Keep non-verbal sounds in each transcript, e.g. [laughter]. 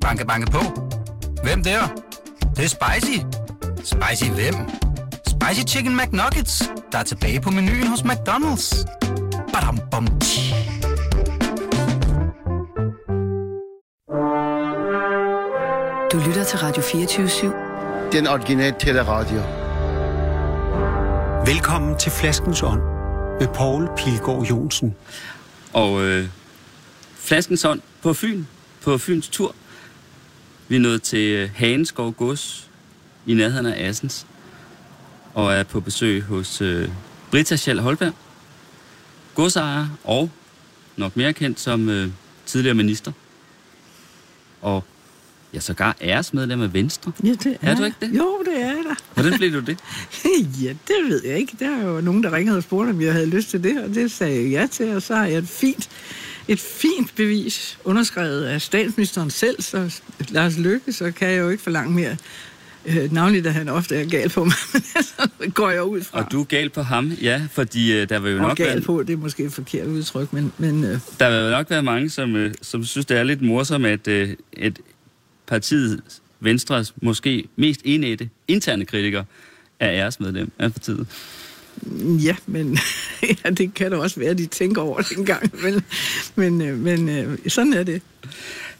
Banke, banke på. Hvem der? Det, det er spicy. Spicy hvem? Spicy Chicken McNuggets, der er tilbage på menuen hos McDonald's. Badum, bom, tji. Du lytter til Radio 24 Den originale teleradio. Velkommen til Flaskens Ånd med Poul Pilgaard Jonsen. Og øh, Flaskens Ånd på Fyn, på Fyns tur. Vi er nået til øh, Haneskov Gods i nærheden af Assens. Og er på besøg hos øh, Britta Schall Holberg. Godsejer og nok mere kendt som øh, tidligere minister. Og ja, sågar æresmedlem af Venstre. Ja, det er, Er du ikke det? Jo, det er jeg da. Hvordan blev du det? [laughs] ja, det ved jeg ikke. Der er jo nogen, der ringede og spurgte, om jeg havde lyst til det, og det sagde jeg ja til, og så har jeg et fint, et fint bevis underskrevet af statsministeren selv, så Lars Løkke, så kan jeg jo ikke forlange mere. Øh, navnligt, at han ofte er gal på mig, [laughs] så går jeg ud fra. Og du er gal på ham, ja, fordi øh, der vil jo og nok gal være, på, det er måske et forkert udtryk, men, men øh, der vil nok være mange, som, øh, som synes, det er lidt morsomt, at øh, et partiet Venstres måske mest enætte interne kritiker er æresmedlem af partiet. Ja, men [laughs] ja, det kan da også være, at de tænker over det en gang. Men, men, øh, men øh, sådan er det.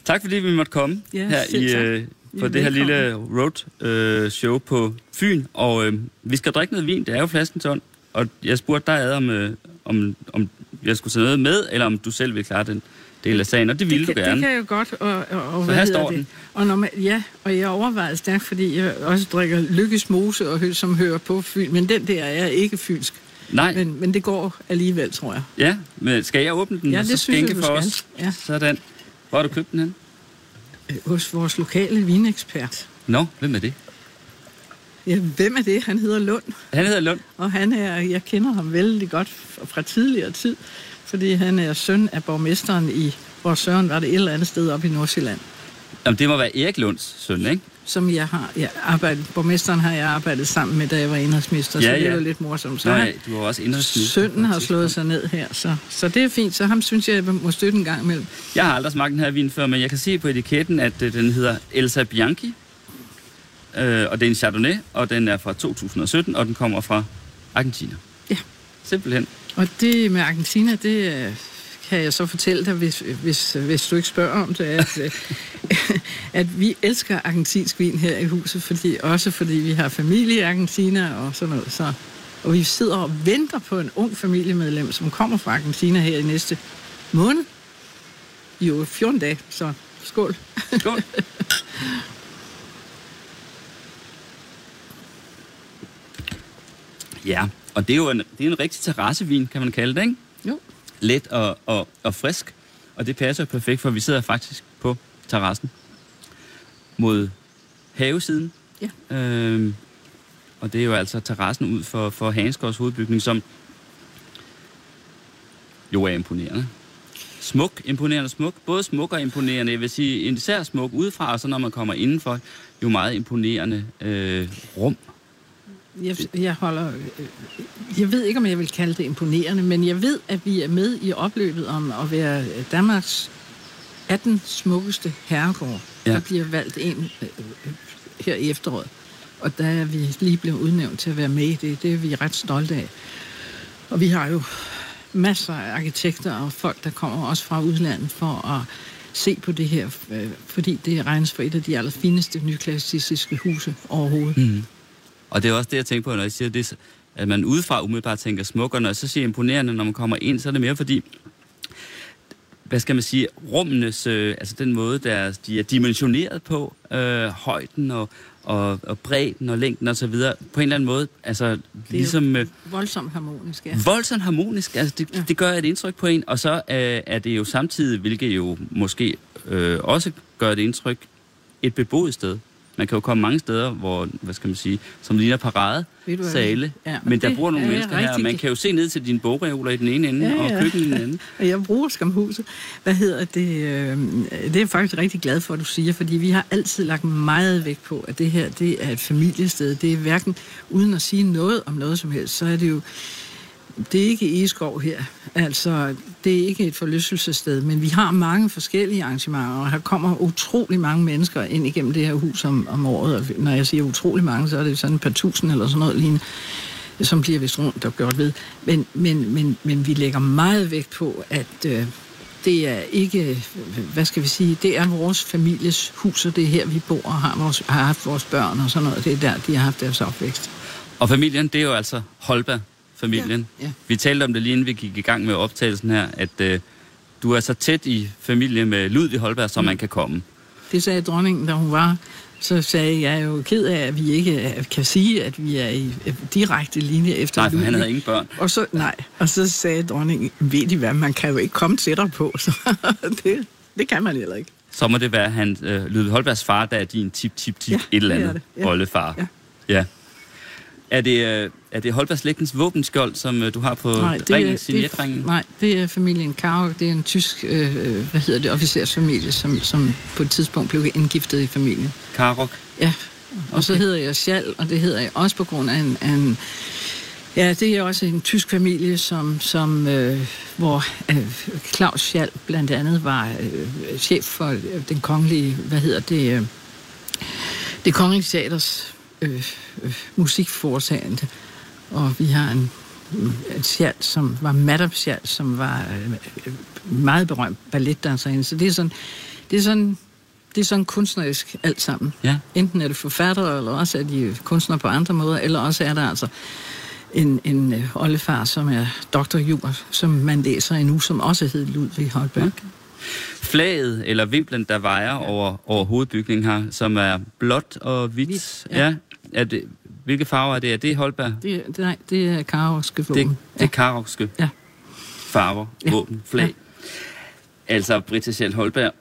Tak fordi vi måtte komme Ja, her i, øh, på det her lille road øh, show på Fyn. Og øh, vi skal drikke noget vin, det er jo flaskens ånd. Og jeg spurgte dig, Ad, om, øh, om, om jeg skulle tage noget med, eller om du selv vil klare den del af sagen. Og det ville det du gerne. Det kan jeg jo godt. Og, og, og Så hvad her står det? den. Og når man, ja, og jeg overvejede stærkt, fordi jeg også drikker Lykkes Mose, og som hører på Fyn. Men den der er ikke fynsk. Nej, Men, men det går alligevel, tror jeg. ja, men skal jeg åbne den Ja, og det synes jeg, du for skal. os? Ja. Sådan. Hvor har du købt den hen? Øh, Hos vores lokale vinekspert. Nå, hvem er det? Ja, hvem er det? Han hedder Lund. Han hedder Lund. Og han er, jeg kender ham vældig godt fra tidligere tid, fordi han er søn af borgmesteren i, hvor Søren var det et eller andet sted oppe i Nordsjælland. Jamen, det må være Erik Lunds søn, ikke? som jeg har jeg arbejdet, borgmesteren har jeg arbejdet sammen med, da jeg var indrigsminister, Ja, så det ja. er jo lidt morsomt. Så ja, du var også indrigsminister. Sønnen har slået sig ned her, så, så det er fint. Så ham synes jeg, jeg må støtte en gang imellem. Jeg har aldrig smagt den her vin før, men jeg kan se på etiketten, at øh, den hedder Elsa Bianchi. Øh, og det er en Chardonnay, og den er fra 2017, og den kommer fra Argentina. Ja. Simpelthen. Og det med Argentina, det øh, kan jeg så fortælle dig, hvis, hvis, hvis du ikke spørger om det, at, øh, [laughs] at vi elsker argentinsk vin her i huset, fordi, også fordi vi har familie i Argentina og sådan noget. Så, og vi sidder og venter på en ung familiemedlem, som kommer fra Argentina her i næste måned. Jo, 14 dage, så skål. Skål. [laughs] ja, og det er jo en, det er en rigtig terrassevin, kan man kalde det, ikke? Jo. Let og, og, og frisk. Og det passer perfekt, for vi sidder faktisk på terrassen mod havesiden. Ja. Øhm, og det er jo altså terrassen ud for, for Hansgaards hovedbygning, som jo er imponerende. Smuk, imponerende smuk. Både smuk og imponerende. Jeg vil sige, især smuk udefra, og så når man kommer indenfor, jo meget imponerende øh, rum. Jeg, jeg holder... øh, Jeg ved ikke, om jeg vil kalde det imponerende, men jeg ved, at vi er med i opløbet om at være Danmarks 18 smukkeste herregård. Ja. Der bliver valgt en øh, øh, her i efteråret. Og der er vi lige blevet udnævnt til at være med i det. Det er vi ret stolte af. Og vi har jo masser af arkitekter og folk, der kommer også fra udlandet for at se på det her, fordi det regnes for et af de allerfineste nyklassicistiske huse overhovedet. Mm. Og det er også det, jeg tænker på, når jeg siger det, at man udefra umiddelbart tænker smuk, og når jeg så siger imponerende, når man kommer ind, så er det mere fordi, hvad skal man sige, rummenes, øh, altså den måde, der de er dimensioneret på, øh, højden og, og, og bredden og længden og så videre, på en eller anden måde, altså ligesom øh, Voldsomt harmonisk, ja. voldsomt harmonisk, altså det, Ja. det gør et indtryk på en, og så øh, er det jo samtidig, hvilket jo måske øh, også gør et indtryk, et beboet sted. Man kan jo komme mange steder, hvor, hvad skal man sige, som ligner parade, sale, Ja, men der det bor nogle er mennesker her, og man kan jo se ned til dine bogreoler i den ene ende, Ja, og ja. køkken i den anden. [laughs] Og jeg bruger skamhuset. Hvad hedder det? Øh, det er jeg faktisk rigtig glad for, at du siger, fordi vi har altid lagt meget vægt på, at det her det er et familiested. Det er hverken, uden at sige noget om noget som helst, så er det jo det er ikke Egeskov her. Altså, det er ikke et forlystelsessted, men vi har mange forskellige arrangementer, og her kommer utrolig mange mennesker ind igennem det her hus om, om året. Og når jeg siger utrolig mange, så er det sådan et par tusind eller sådan noget lignende, som bliver vist rundt og gjort ved. Men, men, men, men vi lægger meget vægt på, at øh, det er ikke, hvad skal vi sige, det er vores families hus, og det er her, vi bor og har, vores, har haft vores børn og sådan noget. Det er der, de har haft deres opvækst. Og familien, det er jo altså Holberg-familien. Ja, ja. Vi talte om det lige inden vi gik i gang med optagelsen her, at øh, du er så tæt i familie med Ludvig Holberg, som mm. man kan komme. Det sagde dronningen, da hun var. Så sagde jeg, jo ked af, at vi ikke øh, kan sige, at vi er i øh, direkte linje efter Nej, for han Ludvig. havde ingen børn. Og så, nej, og så sagde dronningen, ved I hvad, man kan jo ikke komme tættere på. [laughs] Så det, det kan man heller ikke. Så må det være han, øh, Ludvig Holbergs far, der er din tip, tip, tip, Ja, et eller det er andet det. Ja. oldefar. Ja. ja. Er det, øh, er det Holbergs slægtens våbenskjold, som øh, du har på Nej, det, ringen, signetringen? det, nej, det er familien Karo. Det er en tysk, øh, hvad hedder det, officersfamilie, som, som på et tidspunkt blev indgiftet i familien. Karok? Ja, og så hedder jeg Schall, og det hedder jeg også på grund af en, af en Ja, det er også en tysk familie, som, som øh, hvor øh, Claus Schall blandt andet var øh, chef for øh, den kongelige, hvad hedder det, øh, det kongelige teaters øh, øh, musikforetagende. Og vi har en, Schall, som var Madame Schall, som var øh, meget berømt balletdanserinde. Så det er sådan, det er sådan, det er sådan kunstnerisk alt sammen. Ja. Enten er det forfattere, eller også er de kunstnere på andre måder, eller også er der altså en, en øh, oldefar, som er Dr. Jur, som man læser endnu, som også hed Ludvig Holberg. Okay. Flaget, eller vimplen, der vejer over, over hovedbygningen her, som er blåt og hvidt. Hvidt, ja. ja. Ja. Er det, hvilke farver er det? Er det Holberg? Det, det, nej, det er karovske Det, våben. det er karokske Ja. farver, Ja. våben, flag. Altså, Britta Schell Holberg,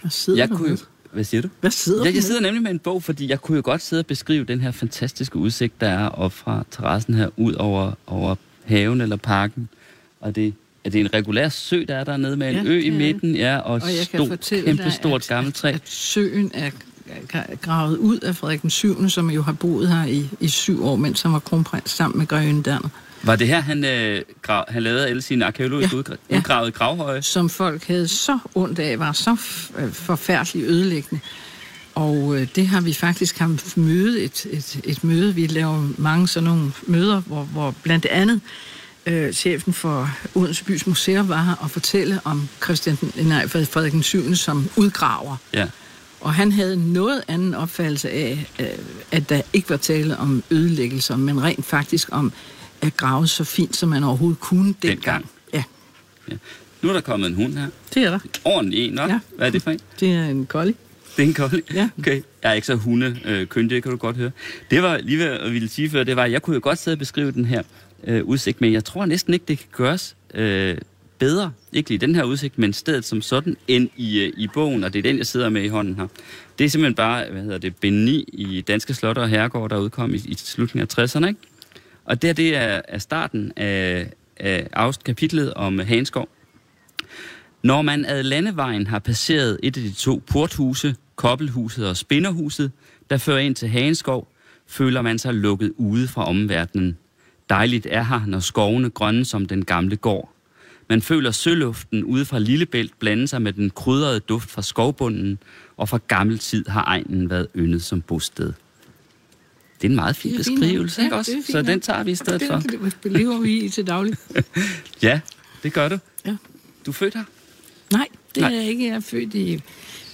Hvad sidder jeg kunne med? Hvad siger du? Hvad sidder Ja, jeg med? sidder nemlig med en bog, fordi jeg kunne jo godt sidde og beskrive den her fantastiske udsigt, der er op fra terrassen her, ud over, over haven eller parken. Og det, er det en regulær sø, der er dernede med en Ja, ø i det midten, ja, og, Og jeg kan stor, fortælle kæmpe dig, stort at, gammelt træ. at, at søen er gravet ud af Frederik den 7., som jo har boet her i, i syv år, mens han var kronprins sammen med greven Danner. Var det her, han, øh, grav, han lavede alle sine arkeologiske Ja, ja, ja. udgravede gravhøje? som folk havde så ondt af, var så f- øh, forfærdeligt ødelæggende. Og øh, det har vi faktisk haft møde, et, et, et møde. Vi laver mange sådan nogle møder, hvor, hvor blandt andet øh, chefen for Odense Bys Museum var her og fortælle om Christian, nej, Frederik den 7., som udgraver. Ja. Og han havde noget anden opfattelse af, øh, at der ikke var tale om ødelæggelser, men rent faktisk om at grave så fint, som man overhovedet kunne dengang. Dengang. Ja, ja. Nu er der kommet en hund her. det er der. Ordentlig en, nok. Ja. Hvad er det for en? Det er en collie. Det er en collie? Ja. Okay. Jeg er ikke så hunde øh, kan du godt høre. Det var lige hvad jeg ville sige før, det var, at jeg kunne jo godt sidde og beskrive den her øh, udsigt, men jeg tror næsten ikke, det kan gøres øh, bedre. Ikke lige den her udsigt, men stedet som sådan, end i, øh, i bogen, og det er den, jeg sidder med i hånden her. Det er simpelthen bare, hvad hedder det, Beni i Danske Slotter og Herregård, der udkom i, i slutningen af 60'erne, ikke? Og det, her, det er, er starten af, af afs- kapitlet om Hanskov. Når man ad landevejen har passeret et af de to porthuse, kobbelhuset og spinderhuset, der fører ind til Hanskov, føler man sig lukket ude fra omverdenen. Dejligt er her, når skovene grønne som den gamle gård. Man føler søluften ude fra Lillebælt blande sig med den krydrede duft fra skovbunden, og fra gammel tid har egnen været yndet som bosted. Det er en meget fin Det beskrivelse, nok. ikke Ja, også? Så den tager vi i stedet det, for. Det, lever vi i til daglig. [laughs] Ja, det gør du. Ja. Du er født her? Nej, det Nej. Er jeg ikke. Jeg er født i,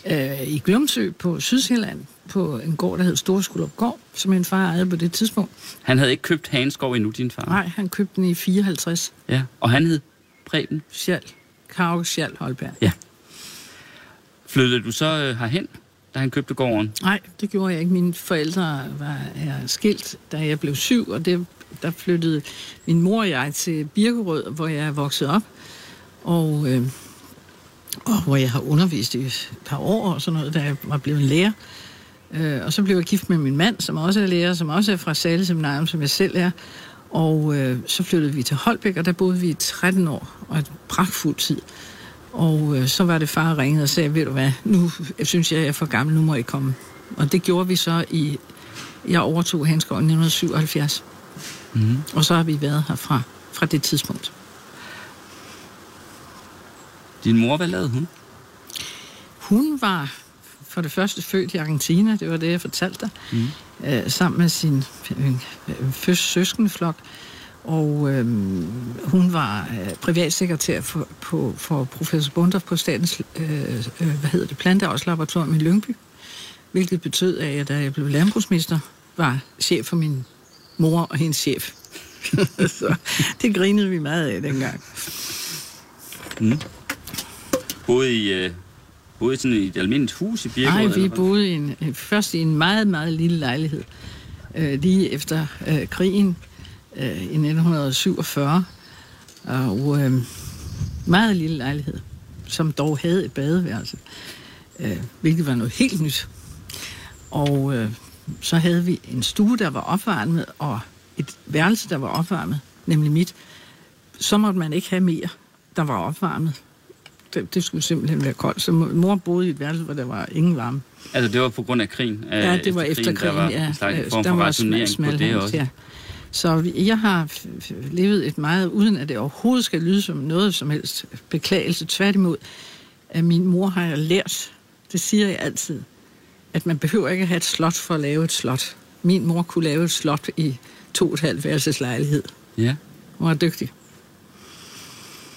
øh, i Glumsø på Sydsjælland, på en gård, der hed Storskulderup Gård, som min far ejede på det tidspunkt. Han havde ikke købt Haneskov endnu, din far. Nej, han købte den i 54. Ja, og han hed Preben. Schall. Karl Schall Holberg. Ja. Flyttede du så øh, herhen, da han købte gården? Nej, det gjorde jeg ikke. Mine forældre var er skilt, da jeg blev syv, og det, der flyttede min mor og jeg til Birkerød, hvor jeg er vokset op, og, øh, og hvor jeg har undervist i et par år og sådan noget, da jeg var blevet lærer. Øh, og så blev jeg gift med min mand, som også er lærer, som også er fra Sale Seminarium, som jeg selv er. Og øh, så flyttede vi til Holbæk, og der boede vi i 13 år, og et pragtfuld tid. Og øh, så var det far ringede og sagde, ved du hvad, nu jeg synes jeg, jeg er for gammel, nu må I komme. Og det gjorde vi så i, jeg overtog Hanskov i 1977. Mm. Og så har vi været her fra fra det tidspunkt. Din mor, hvad lavede hun? Hun var for det første født i Argentina, det var det, jeg fortalte dig, mm øh, sammen med sin øh, søskenflok. Og øh, hun var øh, privatsekretær for, på, for professor Bunder på statens øh, øh, hvad hedder det, planteavlslaboratorium i Lyngby. Hvilket betød, at da jeg blev landbrugsminister, var chef for min mor og hendes chef. [laughs] Så det grinede vi meget af dengang. Mm. Både i, øh, boede sådan i et almindeligt hus i Birkerød? Nej, vi boede i en, først i en meget, meget lille lejlighed. Øh, lige efter øh, krigen øh, i 1947. Og øh, meget lille lejlighed, som dog havde et badeværelse. Øh, hvilket var noget helt nyt. Og øh, så havde vi en stue, der var opvarmet, og et værelse, der var opvarmet, nemlig mit. Så måtte man ikke have mere, der var opvarmet det, det skulle simpelthen være koldt. Så mor boede i et værelse, hvor der var ingen varme. Altså det var på grund af krigen? Ja, det var efter krigen, der var ja. En form der var smal, smal, på det også? Ja. Så jeg har levet et meget, uden at det overhovedet skal lyde som noget som helst beklagelse. Tværtimod, at min mor har jeg lært, det siger jeg altid, at man behøver ikke at have et slot for at lave et slot. Min mor kunne lave et slot i to og et halvt værelses lejlighed. Ja. Hun var dygtig.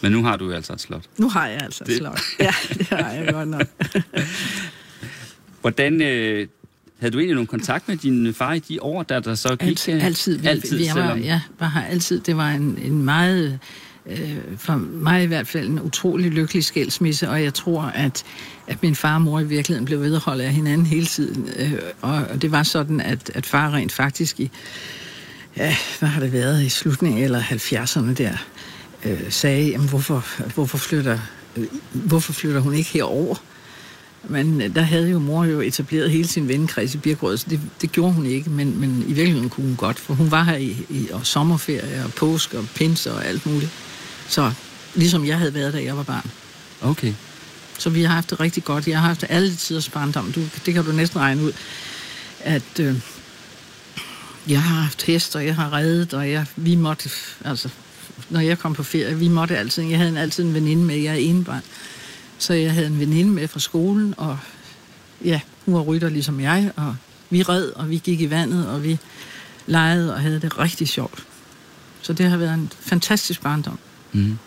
Men nu har du altså et slot. Nu har jeg altså et det... slot. Ja, det har jeg godt nok. [laughs] Hvordan... Øh, havde du egentlig nogen kontakt med din far i de år, der der så gik? Altid. altid. Vi, altid vi, var, ja, var har altid. Det var en, en meget... Øh, for mig i hvert fald en utrolig lykkelig skilsmisse, og jeg tror, at, at min far og mor i virkeligheden blev vedholdt af hinanden hele tiden. Øh, og, og det var sådan, at, at far rent faktisk i, ja, hvad har det været, i slutningen eller 70'erne der, øh, sagde, jamen, hvorfor, hvorfor, flytter, øh, hvorfor flytter hun ikke herover? Men øh, der havde jo mor jo etableret hele sin vennekreds i Birkerød, så det, det gjorde hun ikke, men, men i virkeligheden kunne hun godt, for hun var her i, i og sommerferie og påske og pinse og alt muligt. Så ligesom jeg havde været, da jeg var barn. Okay. Så vi har haft det rigtig godt. Jeg har haft alle tiders barndom. Du, det kan du næsten regne ud, at øh, jeg har haft hest, og jeg har reddet, og jeg, vi måtte, altså, når jeg kom på ferie. Vi måtte altid, jeg havde altid en veninde med, jeg er enebarn. Så jeg havde en veninde med fra skolen, og ja, hun var rytter ligesom jeg, og vi red, og vi gik i vandet, og vi legede og havde det rigtig sjovt. Så det har været en fantastisk barndom. Mm.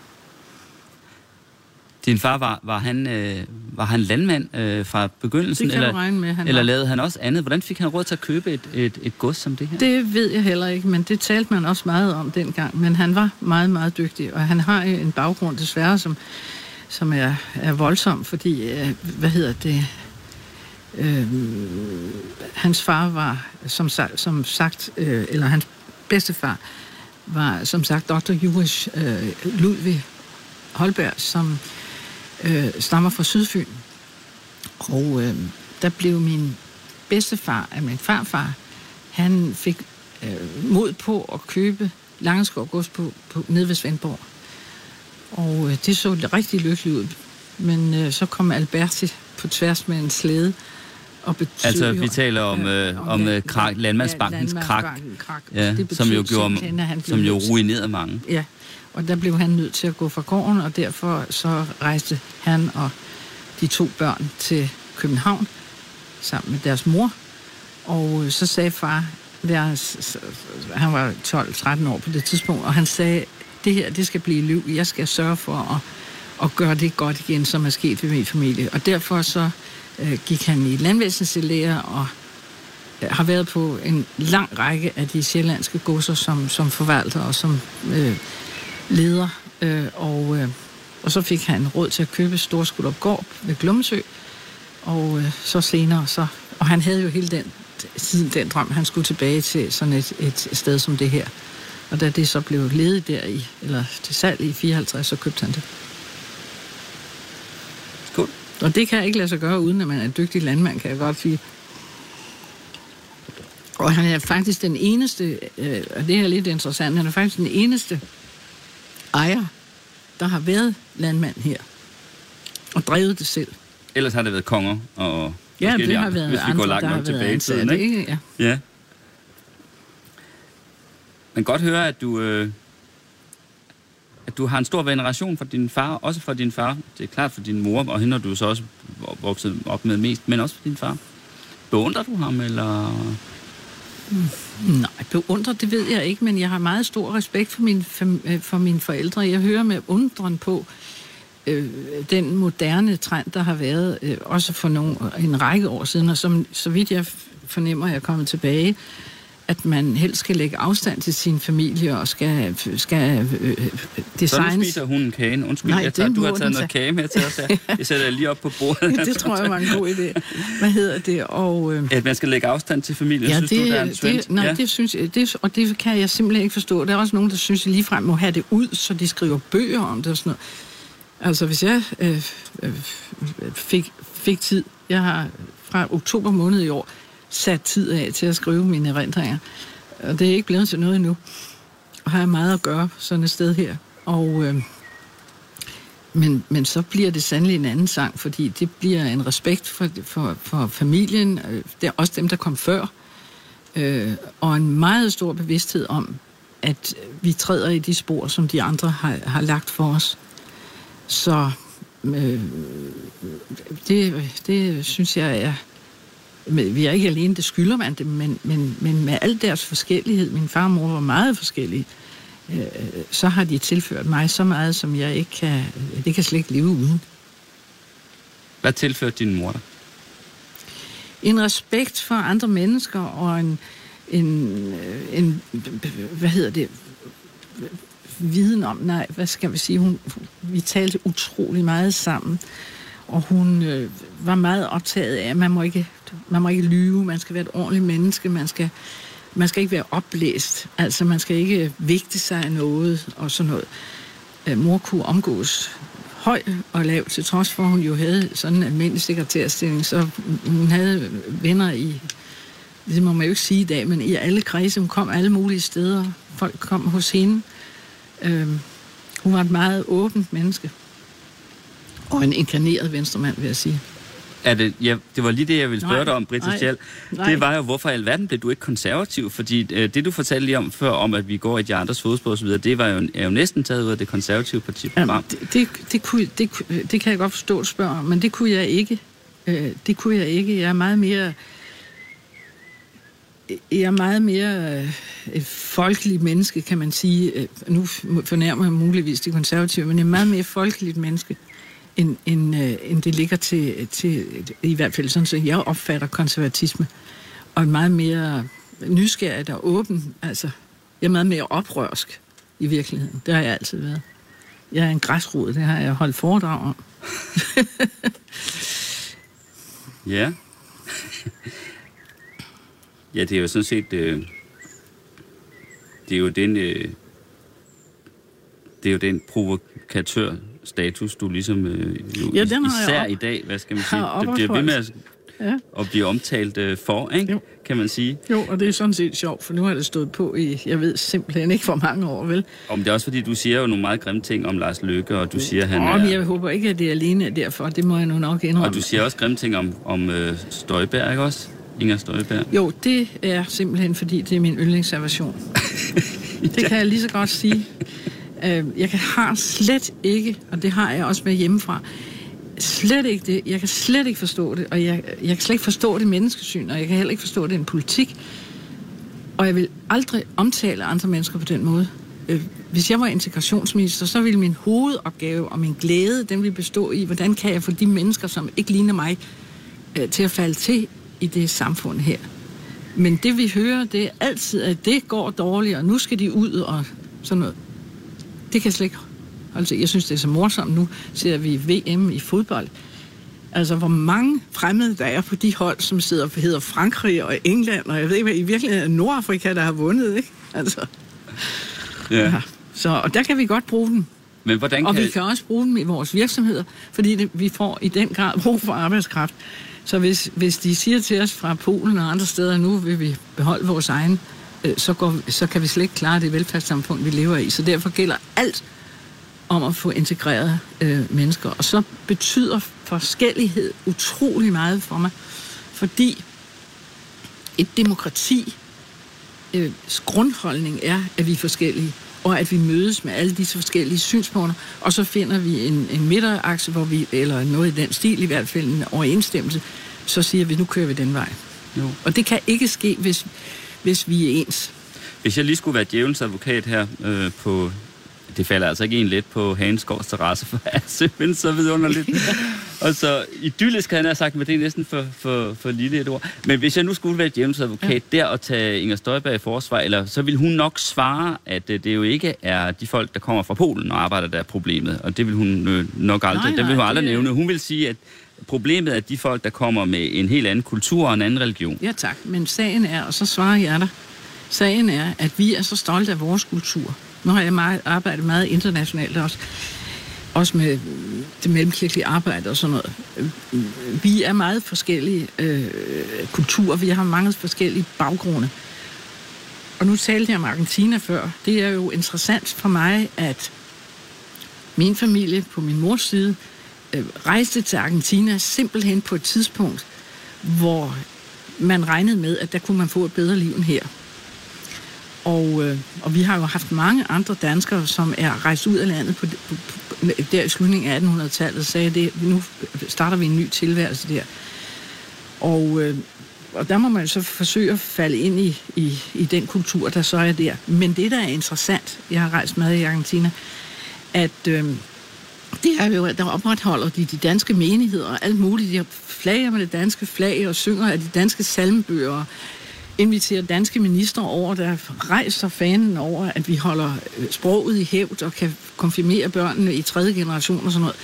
Din far, var, var, han, øh, var han landmand øh, fra begyndelsen? Det kan eller, regne med, han Eller var. lavede han også andet? Hvordan fik han råd til at købe et, et, et gods som det her? Det ved jeg heller ikke, men det talte man også meget om dengang. Men han var meget, meget dygtig, og han har en baggrund desværre, som, som er, er voldsom, fordi, øh, hvad hedder det... Øh, hans far var, som, som sagt, øh, eller hans bedstefar, var som sagt Dr. Juris øh, Ludvig Holberg, som øh, stammer fra Sydfyn. Og øh, der blev min bedstefar af min farfar, han fik øh, mod på at købe Langeskov Gods på, på, nede ved Svendborg. Og øh, det så rigtig lykkeligt ud. Men øh, så kom Alberti på tværs med en slæde og betyder, Altså, vi taler om, øh, om, om øh, krak, Landmandsbankens ja, krak, krak ja, som jo, gjorde, som jo ruinerede mange. Ja, og der blev han nødt til at gå fra gården, og derfor så rejste han og de to børn til København sammen med deres mor. Og øh, så sagde far, deres, han var 12-13 år på det tidspunkt, og han sagde, det her, det skal blive liv. Jeg skal sørge for at, at gøre det godt igen, som er sket ved min familie. Og derfor så øh, gik han i landvæsenslære og øh, har været på en lang række af de sjællandske godser som, som forvalter og som øh, leder, øh, og, øh, og så fik han råd til at købe Storskuldup Gård ved Glumsø, og øh, så senere, så, og han havde jo hele den, siden den drøm, han skulle tilbage til sådan et, et sted som det her. Og da det så blev ledet der i, eller til salg i 54, så købte han det. Skål. Og det kan jeg ikke lade sig gøre, uden at man er en dygtig landmand, kan jeg godt sige. Og han er faktisk den eneste, øh, og det er lidt interessant, han er faktisk den eneste ejer, der har været landmand her og drevet det selv. Ellers har det været konger og Ja, det har været hvis vi andre, går langt der nok tilbage i tiden, ikke? ikke? Ja. ja. Man kan godt høre, at du, øh, du har en stor veneration for din far, også for din far. Det er klart for din mor, og hende har du så også vokset op med mest, men også for din far. Beundrer du ham, eller... Nej, beundrer, det ved jeg ikke, men jeg har meget stor respekt for, min, øh, for mine forældre. Jeg hører med undren på øh, den moderne trend, der har været, øh, også for nogle, en række år siden, og som, så vidt jeg fornemmer, jeg er kommet tilbage, at man helst skal lægge afstand til sin familie og skal, skal øh, designes. Så nu spiser hun kagen. Undskyld, Nej, jeg tager, du har taget noget kage med til os her. [laughs] Jeg sætter lige op på bordet. det tror jeg var en god idé. Hvad hedder det? Og, øh, at man skal lægge afstand til familien, ja, synes det, du, der er en trend? Det, nej, ja. det synes jeg, det, og det kan jeg simpelthen ikke forstå. Der er også nogen, der synes, at ligefrem må have det ud, så de skriver bøger om det og sådan noget. Altså, hvis jeg øh, øh, fik, fik tid, jeg har fra oktober måned i år sat tid af til at skrive mine erindringer, og det er ikke blevet til noget endnu. Og har jeg meget at gøre sådan et sted her. Og, øh, men, men så bliver det sandelig en anden sang, fordi det bliver en respekt for, for, for familien, øh, det er også dem, der kom før, øh, og en meget stor bevidsthed om, at vi træder i de spor, som de andre har, har lagt for os. Så øh, det, det synes jeg er... Vi er ikke alene, det skylder man det, men, men, men med al deres forskellighed, min far og mor var meget forskellige, øh, så har de tilført mig så meget, som jeg ikke kan, det kan slet ikke leve uden. Hvad tilførte din mor dig? En respekt for andre mennesker og en, en, en hvad hedder det, viden om, nej, hvad skal vi sige, hun, vi talte utrolig meget sammen, og hun øh, var meget optaget af, at man må, ikke, man må ikke lyve, man skal være et ordentligt menneske, man skal, man skal ikke være oplæst, altså man skal ikke vigte sig af noget og sådan noget. Øh, mor kunne omgås høj og lav, til trods for, at hun jo havde sådan en almindelig sekretærstilling, så hun havde venner i, det må man jo ikke sige i dag, men i alle kredse, hun kom alle mulige steder, folk kom hos hende, Øh, hun var et meget åbent menneske. Og en inkarneret venstremand, vil jeg sige. Er det, ja, det var lige det, jeg ville spørge nej, dig om, Britta Schall. Det var jo, hvorfor i alverden blev du ikke konservativ? Fordi øh, det, du fortalte lige om før, om at vi går i de andres fodspor osv., det var jo, er jo næsten taget ud af det konservative parti. Jamen, det, det, det, kunne, det, det kan jeg godt forstå, at spørge men det kunne jeg ikke. Øh, det kunne jeg ikke. Jeg er meget mere jeg er meget mere øh, et folkeligt menneske, kan man sige. Øh, nu fornærmer jeg muligvis de konservative, men jeg er meget mere folkeligt menneske, end, end, øh, end det ligger til, til, i hvert fald sådan, så jeg opfatter konservatisme. Og en meget mere nysgerrig og åben. Altså, jeg er meget mere oprørsk i virkeligheden. Det har jeg altid været. Jeg er en græsrod, det har jeg holdt foredrag om. [laughs] ja. Ja, det er jo sådan set... Øh, det er jo den... Øh, det er jo den provokatør provokatør-status, du ligesom øh, jo, ja, den har især op, i dag, hvad skal man sige, det bliver ved med at, ja. at blive omtalt øh, for, ikke? Jo. kan man sige. Jo, og det er sådan set sjovt, for nu har det stået på i, jeg ved simpelthen ikke, hvor mange år, vel? Om det er også fordi, du siger jo nogle meget grimme ting om Lars Løkke, og du siger, at han Nå, er... jeg håber ikke, at det er alene derfor, det må jeg nu nok indrømme. Og du siger også grimme ting om, om øh, Støjberg, ikke også? Inger Støjberg? Jo, det er simpelthen, fordi det er min yndlingsservation. ja. [laughs] Det kan jeg lige så godt sige. Øh, jeg kan, har slet ikke, og det har jeg også med hjemmefra, slet ikke det. Jeg kan slet ikke forstå det, og jeg, jeg kan slet ikke forstå det menneskesyn, og jeg kan heller ikke forstå det en politik. Og jeg vil aldrig omtale andre mennesker på den måde. Øh, hvis jeg var integrationsminister, så ville min hovedopgave og min glæde, den ville bestå i, hvordan kan jeg få de mennesker, som ikke ligner mig, øh, til at falde til i det samfund her. Men det vi hører, det er altid, at det går dårligt, og nu skal de ud og sådan noget. Det kan jeg slet ikke Altså, jeg synes, det er så morsomt. Nu ser vi VM i fodbold. Altså, hvor mange fremmede der er på de hold, som sidder hedder Frankrig og England, og jeg ved ikke, hvad i virkeligheden er Nordafrika, der har vundet, ikke? Altså. Ja. ja. Så, og der kan vi godt bruge den. Men hvordan kan... Og vi kan også bruge dem i vores virksomheder, fordi det, vi får i den grad brug for arbejdskraft. Så hvis, hvis de siger til os fra Polen og andre steder, nu vil vi beholde vores egen, så, går, så kan vi slet ikke klare det velfærdssamfund, vi lever i. Så derfor gælder alt om at få integreret øh, mennesker. Og så betyder forskellighed utrolig meget for mig, fordi et demokrati, øh, grundholdning er, at vi er forskellige. og at vi mødes med alle disse forskellige synspunkter, og så finder vi en, en midterakse, hvor vi, eller noget i den stil i hvert fald, en overensstemmelse, så siger vi, nu kører vi den vej. Jo. Og det kan ikke ske, hvis, hvis vi er ens. Hvis jeg lige skulle være djævelens advokat her øh, på... Det falder altså ikke en let på Hansgaards terrasse, for jeg er simpelthen så vidunderligt. [laughs] og så idyllisk havde jeg sagt, men det er næsten for, for, for lille et ord. Men hvis jeg nu skulle være djævelens advokat ja. der og tage Inger Støjberg i forsvar, eller, så vil hun nok svare, at øh, det jo ikke er de folk, der kommer fra Polen og arbejder, der er problemet. Og det vil hun øh, nok aldrig, nej, nej, det vil hun aldrig det... nævne. Hun vil sige, at problemet er de folk, der kommer med en helt anden kultur og en anden religion. Ja tak, men sagen er, og så svarer jeg dig, sagen er, at vi er så stolte af vores kultur. Nu har jeg meget, arbejdet meget internationalt også, også med det mellemkirkelige arbejde og sådan noget. Vi er meget forskellige øh, kulturer, vi har mange forskellige baggrunde. Og nu talte jeg om Argentina før. Det er jo interessant for mig, at min familie på min mors side øh, rejste til Argentina simpelthen på et tidspunkt, hvor man regnede med, at der kunne man få et bedre liv end her. Og, øh, og vi har jo haft mange andre danskere, som er rejst ud af landet på, på, på, der i slutningen af 1800-tallet, sagde det, nu starter vi en ny tilværelse der. Og, øh, og der må man så forsøge at falde ind i, i, i den kultur, der så er der. Men det, der er interessant, jeg har rejst med i Argentina, at øh, det er jo, at der opretholder de de danske menigheder og alt muligt. De flager med det danske flag og synger af de danske salmbøger inviterer danske minister over, der rejser fanen over, at vi holder øh, sproget i hævd og kan konfirmere børnene i tredje generation og sådan noget,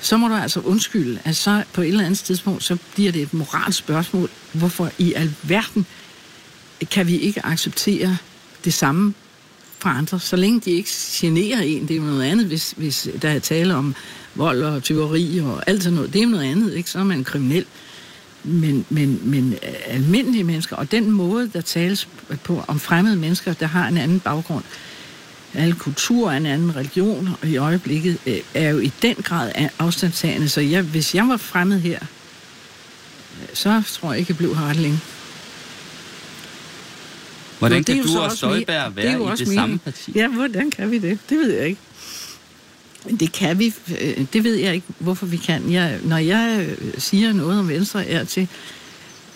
så må du altså undskylde, at så på et eller andet tidspunkt, så bliver det et moralsk spørgsmål. Hvorfor i alverden kan vi ikke acceptere det samme fra andre, så længe de ikke generer en. Det er noget andet, hvis, hvis der er tale om vold og tyveri og alt sådan noget. Det er noget andet, ikke? Så er man kriminel men, men, men øh, almindelige mennesker, og den måde, der tales på om fremmede mennesker, der har en anden baggrund, alle kulturer, en anden religion, i øjeblikket øh, er jo i den grad afstandtagende. Så jeg, hvis jeg var fremmed her, øh, så tror jeg ikke, jeg blev her ret længe. Hvordan kan du og Støjberg være det i det samme parti? Ja, hvordan kan vi det? Det ved jeg ikke. Det kan vi. Øh, det ved jeg ikke, hvorfor vi kan. Jeg, når jeg øh, siger noget om Venstre er til,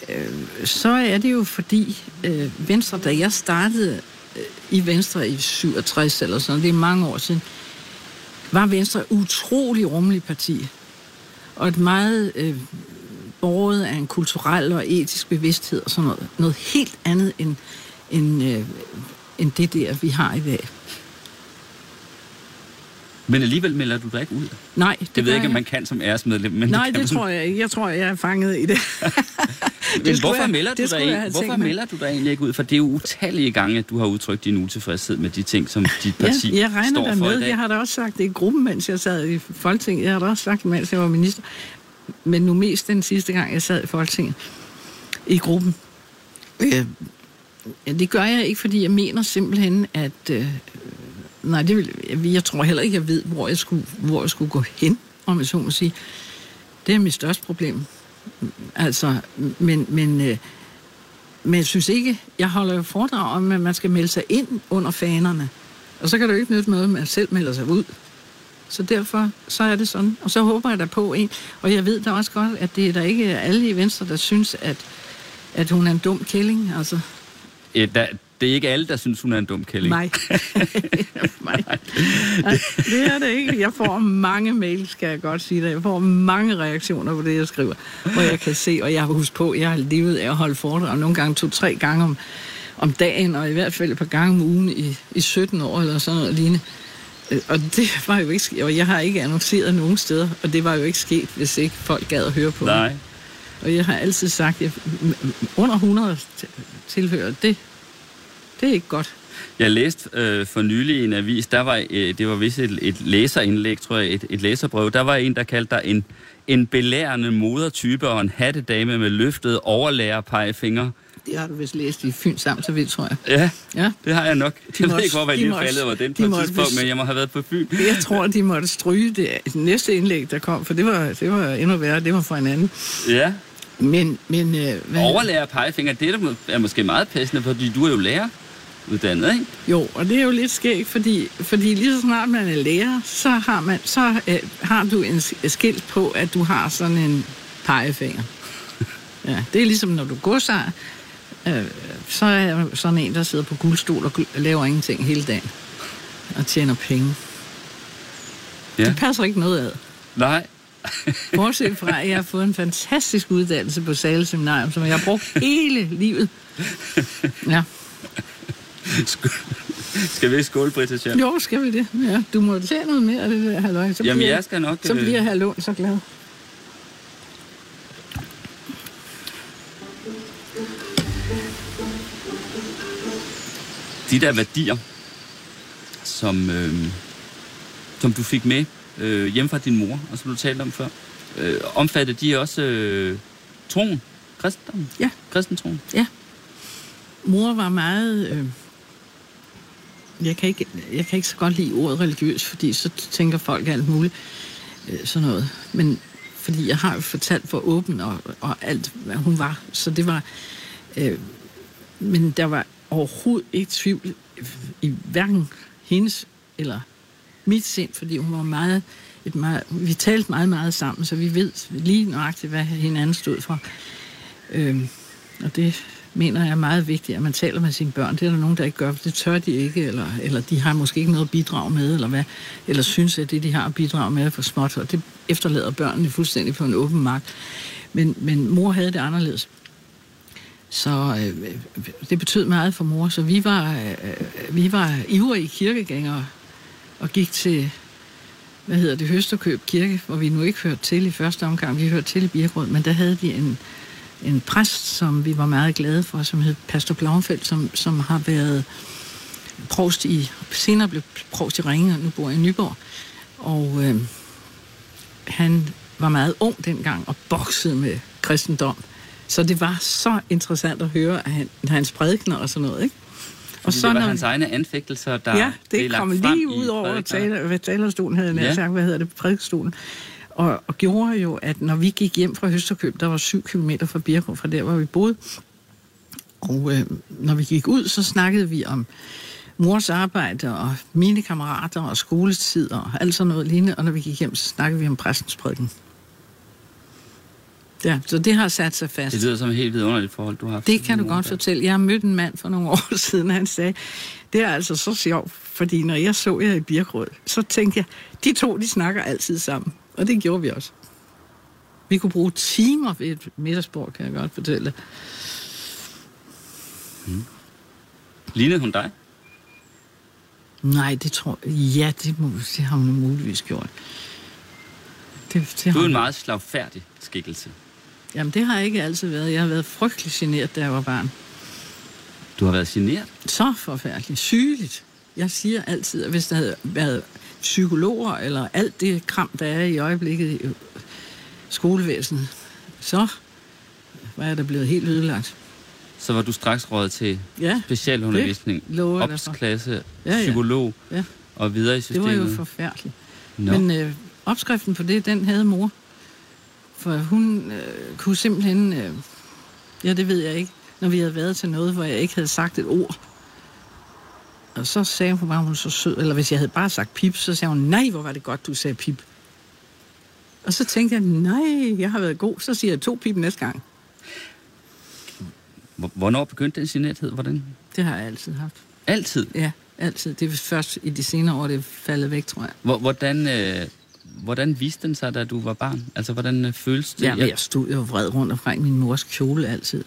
øh, så er det jo fordi øh, Venstre, da jeg startede øh, i Venstre i 67 eller sådan, det er mange år siden, var Venstre utrolig rummelig parti. Og et meget øh, borget af en kulturel og etisk bevidsthed og sådan noget. Noget helt andet end, end, øh, end det der, vi har i dag. Men alligevel melder du dig ikke ud? Nej, det Jeg ved ikke, om man kan som æresmedlem. Men Nej, det, det, det tror jeg ikke. Jeg tror, jeg er fanget i det. [laughs] men hvorfor, jeg, melder, du dig, hvorfor melder du dig egentlig ikke ud? For det er jo utallige gange, at du har udtrykt din utilfredshed med de ting, som dit parti ja, jeg regner står der for med. i dag. Jeg har da også sagt det i gruppen, mens jeg sad i Folketinget. Jeg har da også sagt det, mens jeg var minister. Men nu mest den sidste gang, jeg sad i Folketinget. I gruppen. Øh, ja, det gør jeg ikke, fordi jeg mener simpelthen, at... Øh, nej, det vil, jeg, jeg tror heller ikke, jeg ved, hvor jeg skulle, hvor jeg skulle gå hen, om jeg så må sige. Det er mit største problem. Altså, men, men, øh, men jeg synes ikke, jeg holder jo foredrag om, at man skal melde sig ind under fanerne. Og så kan det jo ikke nytte noget, at man selv melder sig ud. Så derfor, så er det sådan. Og så håber jeg da på en. Og jeg ved da også godt, at det er der ikke alle i Venstre, der synes, at, at hun er en dum kælling. Altså, Ja, der, det er ikke alle, der synes, hun er en dum kælling. Nej. [laughs] Nej. [laughs] Nej. Det er det ikke. Jeg får mange mails, skal jeg godt sige det. Jeg får mange reaktioner på det, jeg skriver. Hvor jeg kan se, og jeg har husket på, jeg har levet af at holde foredrag nogle gange to-tre gange om, om dagen, og i hvert fald et par gange om ugen i, i 17 år, eller sådan noget lignende. Øh, Og det var jo ikke sket, og jeg har ikke annonceret nogen steder, og det var jo ikke sket, hvis ikke folk gad at høre på Nej. det. Og jeg har altid sagt, at under 100 tilhører, det, det er ikke godt. Jeg læste øh, for nylig i en avis, der var, øh, det var vist et, et læserindlæg, tror jeg, et, et læserbrev. Der var en, der kaldte dig en, en belærende modertype og en hattedame med løftede overlærer pegefinger. Det har du vist læst i Fyns Amtsavis, tror jeg. Ja, Ja. det har jeg nok. Jeg må ved ikke, hvor jeg de lige faldet over den de på et tidspunkt, men jeg må have været på Fyn. Jeg tror, de måtte stryge det, det næste indlæg, der kom, for det var, det var endnu værre. Det var fra en anden. Ja, Men, men øh, hvad, overlærer pegefinger, det er, måske meget passende, fordi du er jo lærer. uddannet, ikke? Jo, og det er jo lidt skægt, fordi, fordi lige så snart man er lærer, så har, man, så, øh, har du en skilt på, at du har sådan en pegefinger. [laughs] Ja, det er ligesom, når du går sig, øh, så er jeg sådan en, der sidder på guldstol og laver ingenting hele dagen og tjener penge. Ja. Det passer ikke noget ad. Nej. Bortset fra, at jeg har fået en fantastisk uddannelse på Sale Seminarium, som jeg har brugt hele livet. Ja. Skal vi skåle, Britta Schær? Jo, skal vi det? Ja, du må tage noget mere af det der, halløj. Så Jamen, bliver, jeg skal nok... Så øh, bliver herr Lund så glad. de der værdier, som, øh, som du fik med øh, hjem fra din mor, og som du talte om før, øh, omfatter de også øh, troen, kristendommen? Ja. Kristentroen? Mor var meget... Øh, jeg, kan ikke, jeg kan ikke så godt lide ordet religiøs, fordi så tænker folk alt muligt. Øh, sådan noget. Men fordi jeg har jo fortalt, hvor åben og, og alt, hvad hun var. Så det var... Øh, men der var overhovedet ikke tvivl i hverken hendes eller mit sind, fordi hun var meget, et meget... Vi talte meget, meget sammen, så vi ved lige nøjagtigt, hvad hinanden stod for. Øhm, og det mener jeg er meget vigtigt, at man taler med sine børn. Det er der nogen, der ikke gør, det tør de ikke, eller, eller de har måske ikke noget at bidrage med, eller, hvad, eller synes, at det, de har at bidrage med, er for småt, og det efterlader børnene fuldstændig på en åben mark. Men, men mor havde det anderledes. Så øh, det betød meget for mor, så vi var, øh, øh vi var ivrige kirkegængere og gik til, hvad hedder det, Høsterkøb Kirke, hvor vi nu ikke hørte til i første omgang, vi hørte til i Birkerød, men der havde de en, en præst, som vi var meget glade for, som hed Pastor Blomfeldt, som, som har været provst i, senere blev provst i Ringe, og nu bor i Nyborg. Og øh, han var meget ung dengang og boksede med kristendom. Så det var så interessant at høre at han, hans prædikner og sådan noget, ikke? Og så, det var når- hans egne anfægtelser, der ja, det kom lige ud over taler, hvad talerstolen havde jeg Ja. sagt, hvad hedder det, prædikestolen. Og, og gjorde jo, at når vi gik hjem fra Høsterkøb, der var syv kilometer fra Birkerup, fra der, hvor vi boede, og øh, når vi gik ud, så snakkede vi om mors arbejde og mine kammerater og skoletid og alt sådan noget lignende, og når vi gik hjem, så snakkede vi om præstens prædiken. Ja, så det har sat sig fast. Det lyder som et helt vidunderligt forhold, du har haft. Det kan du godt fortælle. Jeg har mødt en mand for nogle [laughs] år siden, han sagde, det er altså så sjovt, fordi når jeg så jer i Birkerød, så tænkte jeg, de to, de snakker altid sammen. Og det gjorde vi også. Vi kunne bruge timer ved et middagsbord, kan jeg godt fortælle. Lignede hun dig? Nej, det tror jeg, ja, det, må, det har hun muligvis gjort. Det, det Du er en meget slagfærdig skikkelse. Jamen, det har jeg ikke altid været. Jeg har været frygtelig generet, da jeg var barn. Du har været generet. Så forfærdeligt. Sygeligt. Jeg siger altid, at hvis der havde været psykologer, eller alt det kram, der er i øjeblikket i skolevæsenet, så var jeg da blevet helt ødelagt. Så var du straks råd til Ja, specialundervisning, opsklasse, Ja, ja. psykolog Ja. og videre i det var systemet. jo forfærdeligt. Nå. Men øh, opskriften på det, den havde mor. For hun øh, kunne simpelthen... Øh, ja, det ved jeg ikke. Når vi havde været til noget, hvor jeg ikke havde sagt et ord. Og så sagde hun bare, hun var så sød. Eller hvis jeg havde bare sagt pip, så sagde hun, nej, hvor var det godt, du sagde pip. Og så tænkte jeg, nej, jeg har været god. Så siger jeg to pip næste gang. Hvor- Hvornår begyndte den generethed? Hvordan? Det har jeg altid haft. Altid. Ja, altid. Det er først i de senere år, det er faldet væk, tror jeg. Hvor- Hvordan, øh, hvordan viste den sig, da du var barn? Altså, hvordan øh, føles det? Ja, jeg stod jo vred rundt omkring min mors kjole altid.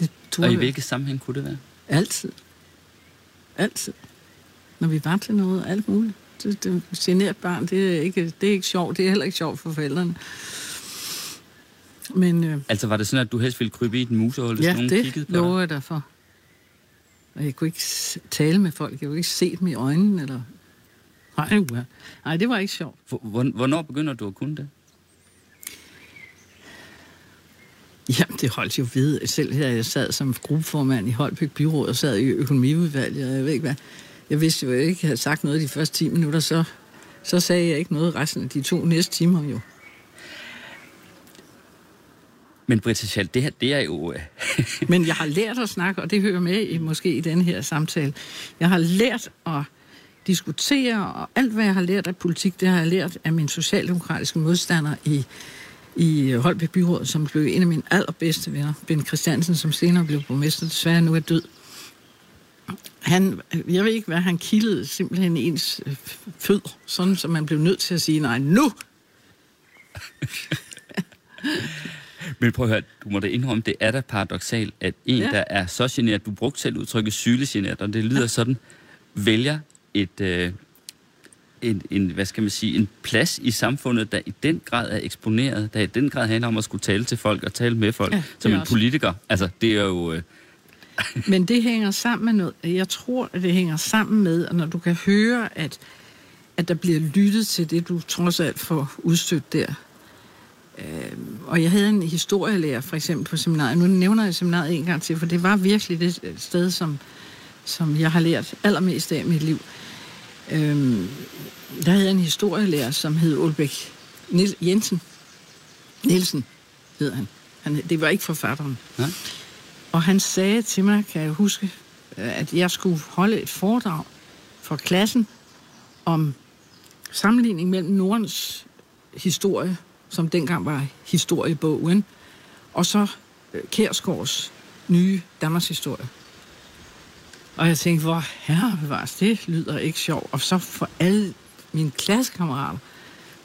Det og i jeg- hvilke sammenhæng kunne det være? Altid. Altid. Når vi var til noget, alt muligt. Det, det generet barn, det er, ikke, det er ikke sjovt. Det er heller ikke sjovt for forældrene. Men øh, Altså, var det sådan, at du helst ville krybe i et musehul, hvis ja, nogen det kiggede på lover dig? jeg dig for. Og jeg kunne ikke tale med folk. Jeg kunne ikke se dem i øjnene. Eller... Nej, uha. Nej, det var ikke sjovt. Hvor- hvor- Hvornår begynder du at kunne det? Jamen, det holdt jo ved. Selv her, jeg sad som gruppeformand i Holbæk Byråd og sad i økonomiudvalget, og jeg ved ikke hvad. Jeg vidste jo, at jeg ikke havde sagt noget de første 10 minutter, så, så sagde jeg ikke noget resten af de to næste timer jo. Men Britta Schall, det her, det er jo, øh, [laughs] Men jeg har lært at snakke, og det hører med i, måske i den her samtale. Jeg har lært at diskutere, og alt hvad jeg har lært af politik, det har jeg lært af min socialdemokratiske modstander i, i Holbæk Byråd, som blev en af mine allerbedste venner, Ben Christiansen, som senere blev borgmester, desværre nu er død. Han, jeg ved ikke, hvad han kildede simpelthen ens øh, fødder, sådan som man blev nødt til at sige, nej, nu [laughs] Men prøv at høre, du må da indrømme, det er da paradoxalt, at en, ja. der er så generet, du brugte selv udtrykket sylegeneret, og det lyder sådan, vælger et, øh, en, en, hvad skal man sige, en plads i samfundet, der i den grad er eksponeret, der i den grad handler om at skulle tale til folk og tale med folk, ja, som en også. politiker. Altså, det er jo... Øh... [laughs] Men det hænger sammen med noget. Jeg tror, at det hænger sammen med, at når du kan høre, at, at der bliver lyttet til det, du trods alt får udstødt der, Øh, og jeg havde en historielærer, for eksempel på seminariet. Nu nævner jeg seminariet en gang til, for det var virkelig det sted, som, som jeg har lært allermest af i mit liv. Øh, der havde jeg en historielærer, som hed Ulbæk Niel Jensen. Nielsen hed han. han. Det var ikke forfatteren. Ja. Og han sagde til mig, kan jeg huske, at jeg skulle holde et foredrag for klassen om sammenligning mellem Nordens historie som dengang var historiebogen, og så øh, Kærsgaards nye Danmarks historie. Og jeg tænkte, hvor herre bevares, det lyder ikke sjovt. Og så for alle mine klassekammerater,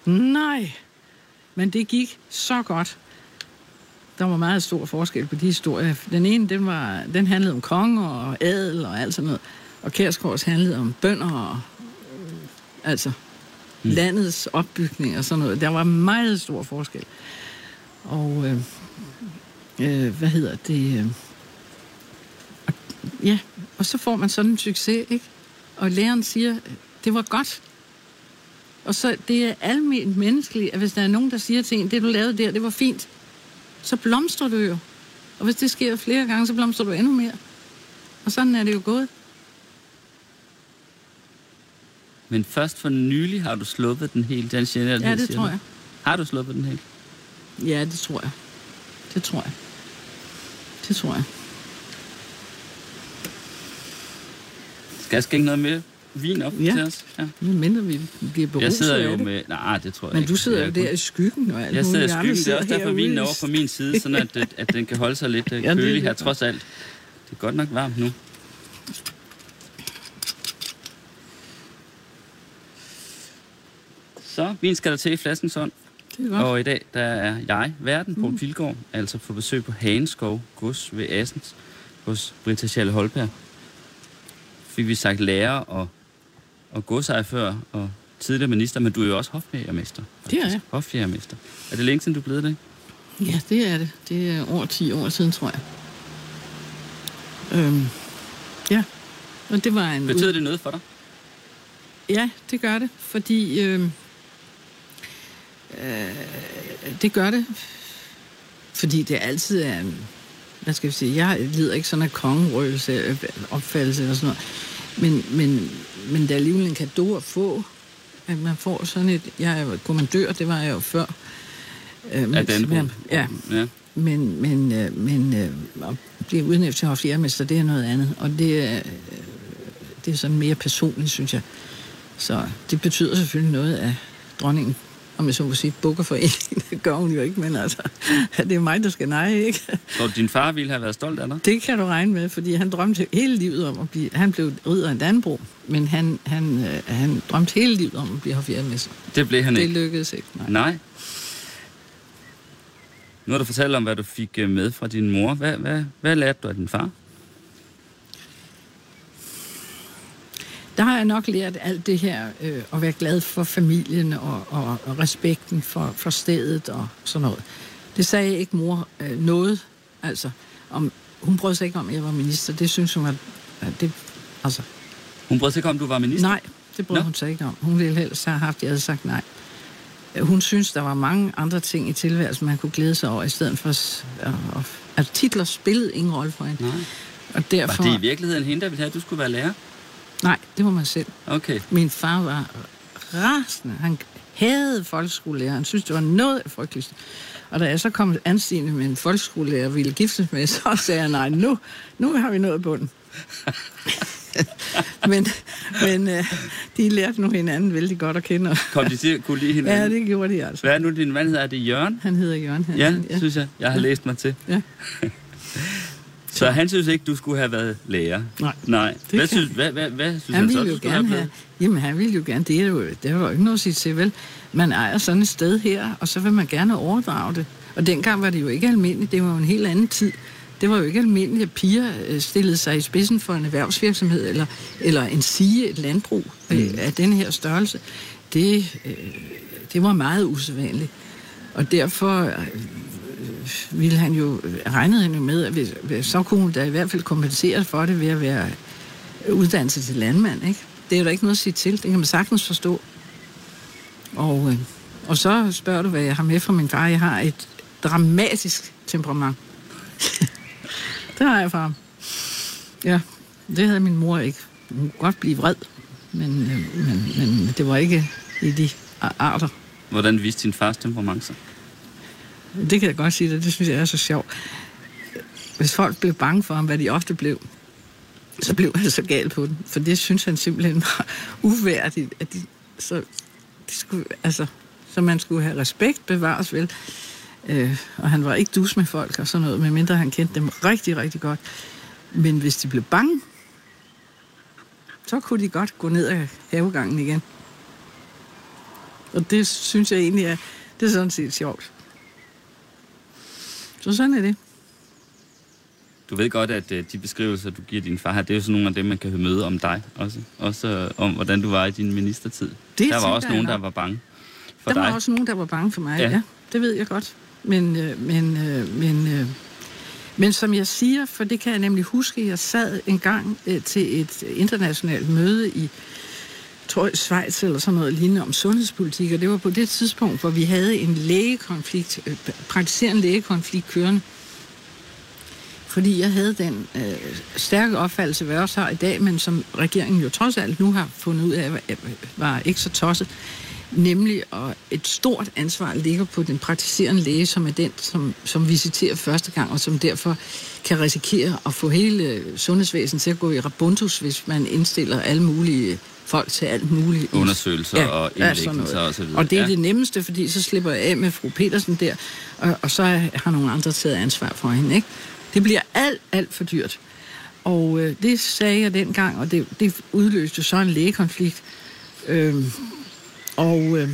nej, men det gik så godt. Der var meget stor forskel på de historier. Den ene, den, var, den handlede om konger og adel og alt sådan noget. Og Kærsgaards handlede om bønder og øh, altså mm. landets opbygning og sådan noget. Der var meget stor forskel. Og øh, øh, hvad hedder det? Øh, og, ja, og så får man sådan en succes, ikke? Og læreren siger, det var godt. Og så det er almindeligt menneskeligt, at hvis der er nogen, der siger til en, det du lavede der, det var fint, så blomstrer du jo. Og hvis det sker flere gange, så blomstrer du endnu mere. Og sådan er det jo gået. Men først for nylig har du sluppet den helt, den generelle, Ja, det tror jeg. Har du sluppet den helt? Ja, det tror jeg. Det tror jeg. Det tror jeg. Skal jeg skænke noget mere vin op ja. til os? Ja, mindre vi bliver beruset Jeg sidder jo med... Nej, det tror jeg Men ikke. du sidder jo der i skyggen og alt Jeg sidder i skyggen, det er også derfor vinen er over på min side, sådan at, at, den kan holde sig lidt ja, kølig her, trods alt. Det er godt nok varmt nu. Så, vin skal der til i flaskens hånd. Og i dag, der er jeg, verden, på mm. Pilgaard, altså på besøg på Haneskov Gods ved Assens hos Britta Schalle Holberg. Fik vi sagt lærer og, og godsejer før, og tidligere minister, men du er jo også hofjægermester. Det er jeg. Hofjægermester. Er det længe siden, du er blevet det? Ja, det er det. Det er over 10 år siden, tror jeg. Øhm, ja, og det var en... Betyder det noget for dig? Ja, det gør det, fordi... Øhm, Øh, det gør det, fordi det altid er en, hvad skal vi sige, jeg lider ikke sådan en kongerøgelse, øh, opfattelse eller sådan noget, men, men, men det er alligevel en kado at få, at man får sådan et, jeg er kommandør, det var jeg jo før. Øh, af den Ja. ja. Men, men, øh, men øh, at blive udnævnt til hofjermester, det er noget andet, og det er, det er sådan mere personligt, synes jeg. Så det betyder selvfølgelig noget, at dronningen om jeg så må sige, bukker for en. det gør hun jo ikke, men altså, det er mig, der skal nej, ikke? Så din far ville have været stolt af dig? Det kan du regne med, fordi han drømte hele livet om at blive... Han blev ridder af Danbro, men han, han, øh, han drømte hele livet om at blive hofjermester. Det blev han det ikke? Det lykkedes ikke, nej. Nej. Nu har du fortalt om, hvad du fik øh, med fra din mor. Hvad, hvad, hvad lærte du af din far? Der har jeg nok lært alt det her, øh, at være glad for familien og, og, og respekten for, for stedet og sådan noget. Det sagde ikke mor øh, noget, altså. Om, hun brød sig ikke om, at jeg var minister. Det synes hun, at, at det, altså... Hun brød sig ikke om, at du var minister? Nej, det brød Nå. hun sig ikke om. Hun ville helst have haft, at jeg havde sagt nej. Hun synes, der var mange andre ting i tilværelsen, man kunne glæde sig over, i stedet for at, at titler spillede ingen rolle for hende. Nej. Og derfor... Var det i virkeligheden hende, der ville have, at du skulle være lærer? Nej, det var mig selv. Okay. Min far var rasende. Han havde folkeskolelærer. Han synes, det var noget af frygteligste. Og da jeg så kom anstigende med en folkeskolelærer og ville giftes med, så sagde jeg, nej, nu, nu har vi nået bunden. [laughs] men men øh, de lærte nu hinanden vældig godt at kende. Kom de til at kunne lide hinanden? Ja, det gjorde de altså. Hvad er nu din mand hedder? Er det Jørgen? Han hedder Jørgen. Han, Ja, ja, synes jeg. Jeg har læst mig til. Ja. [laughs] Så han synes ikke, du skulle have været lærer? Nej. Nej. Hvad synes, hvad, hvad, hvad synes Han han så, ville du jo gerne have have... Jamen, han ville jo gerne... Det er jo, det var jo ikke noget at sige til, vel? Man ejer sådan et sted her, og så vil man gerne overdrage det. Og dengang var det jo ikke almindeligt. Det var jo en helt anden tid. Det var jo ikke almindeligt, at piger øh, stillede sig i spidsen for en erhvervsvirksomhed, eller, eller en sige, et landbrug øh, Mm. af den her størrelse. Det, øh, det var meget usædvanligt. Og derfor Øh, ville han jo, øh, regnede han jo med, at hvis, så kunne hun da i hvert fald kompensere for det ved at være uddannelse til landmand, ikke? Det er jo da ikke noget at sige til. Det kan man sagtens forstå. Og, øh, og så spørger du, hvad jeg har med fra min far. Jeg har et dramatisk temperament. [laughs] det har jeg fra ham. Ja, det havde min mor ikke. Hun kunne godt blive vred, men, men, men det var ikke i de arter. Hvordan viste din fars temperament sig? Det kan jeg godt sige dig. Det synes jeg er så sjovt. Hvis folk blev bange for ham, hvad de ofte blev, så blev han så gal på den. For det synes han simpelthen var [laughs] uværdigt, at de, så, de skulle, altså, så man skulle have respekt bevares vel. Øh, og han var ikke dus med folk og sådan noget, medmindre han kendte dem rigtig, rigtig godt. Men hvis de blev bange, så kunne de godt gå ned ad havegangen igen. Og det synes jeg egentlig er, det er sådan set sjovt. Så sådan er det. Du ved godt, at øh, de beskrivelser, du giver din far her, det er jo sådan nogle af dem, man kan møde om dig også. Også øh, om, hvordan du var i din ministertid. Det der var også nogen, der var bange for der dig. var også nogen, der var bange for mig, Ja. ja. det ved jeg godt. Men, øh, men, men, men som jeg siger, for det kan jeg nemlig huske, jeg sad en gang til et internationalt møde i tror jeg, Schweiz eller sådan noget lignende om sundhedspolitik, og det var på det tidspunkt, hvor vi havde en lægekonflikt, øh, praktiserende lægekonflikt kørende. Fordi jeg havde den øh, stærke opfattelse, hvad jeg også har i dag, men som regeringen jo trods alt nu har fundet ud af, var øh, ikke så tosset, nemlig at et stort ansvar ligger på den praktiserende læge, som er den, som, som visiterer første gang, og som derfor kan risikere at få hele sundhedsvæsenet til at gå i rabundus, hvis man indstiller alle mulige folk til alt muligt. Undersøgelser og sådan indlæggelser og så videre. Og det er Ja. det nemmeste, fordi så slipper jeg af med fru Petersen der, og, og så har nogle andre taget ansvar for hende. Ikke? Det bliver alt, alt for dyrt. Og øh, det sagde jeg dengang, og det, det udløste så en lægekonflikt. Øhm, og øh,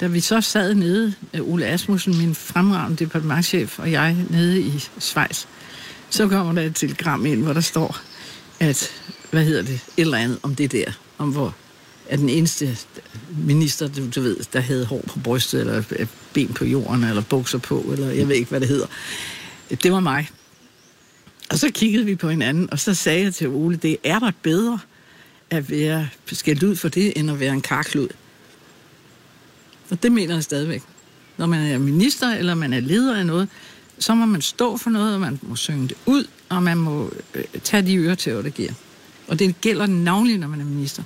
da vi så sad nede, øh, Ole Asmussen, min fremragende departementchef, og jeg nede i Schweiz, så kommer der et telegram ind, hvor der står, at, hvad hedder det, et eller andet om det der, om hvor er den eneste minister, du, du ved, der havde hår på brystet, eller øh, ben på jorden, eller bukser på, eller jeg ved ikke, hvad det hedder. Det var mig. Og så kiggede vi på hinanden, og så sagde jeg til Ole, det er der bedre at være skældt ud for det, end at være en karklud. Og det mener jeg stadigvæk. Når man er minister, eller man er leder af noget, så må man stå for noget, og man må synge det ud, og man må øh, tage de ører til, hvad det giver. Og det gælder navnlig, når man er minister.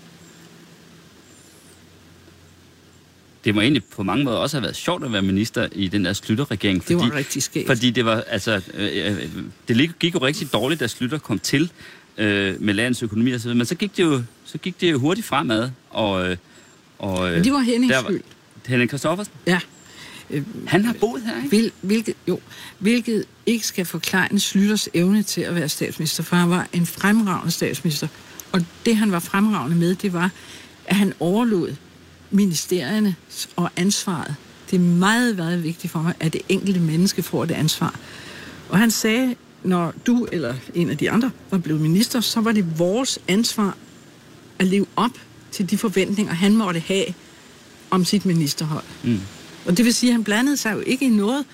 Det må egentlig på mange måder også have været sjovt at være minister i den der Slytter-regering. Det Fordi, var rigtig skægt. Fordi det var, altså, øh, øh, det gik jo rigtig dårligt, da Slytter kom til øh, med landets økonomi og så videre. Men så gik det jo, så gik det jo hurtigt fremad. Og, øh, og, øh, Men det var Hennings der var- skyld. Henning Christoffersen. Ja. Han har boet her, ikke? Hvil, hvilket, jo, hvilket ikke skal forklare Slytters evne til at være statsminister, for han var en fremragende statsminister. Og det, han var fremragende med, det var, at han overlod ministerierne og ansvaret. Det er meget, meget vigtigt for mig, at det enkelte menneske får det ansvar. Og han sagde, når du eller en af de andre var blevet minister, så var det vores ansvar at leve op til de forventninger, han måtte have om sit ministerhold. Mm. Og det vil sige, at han blandede sig jo ikke i noget.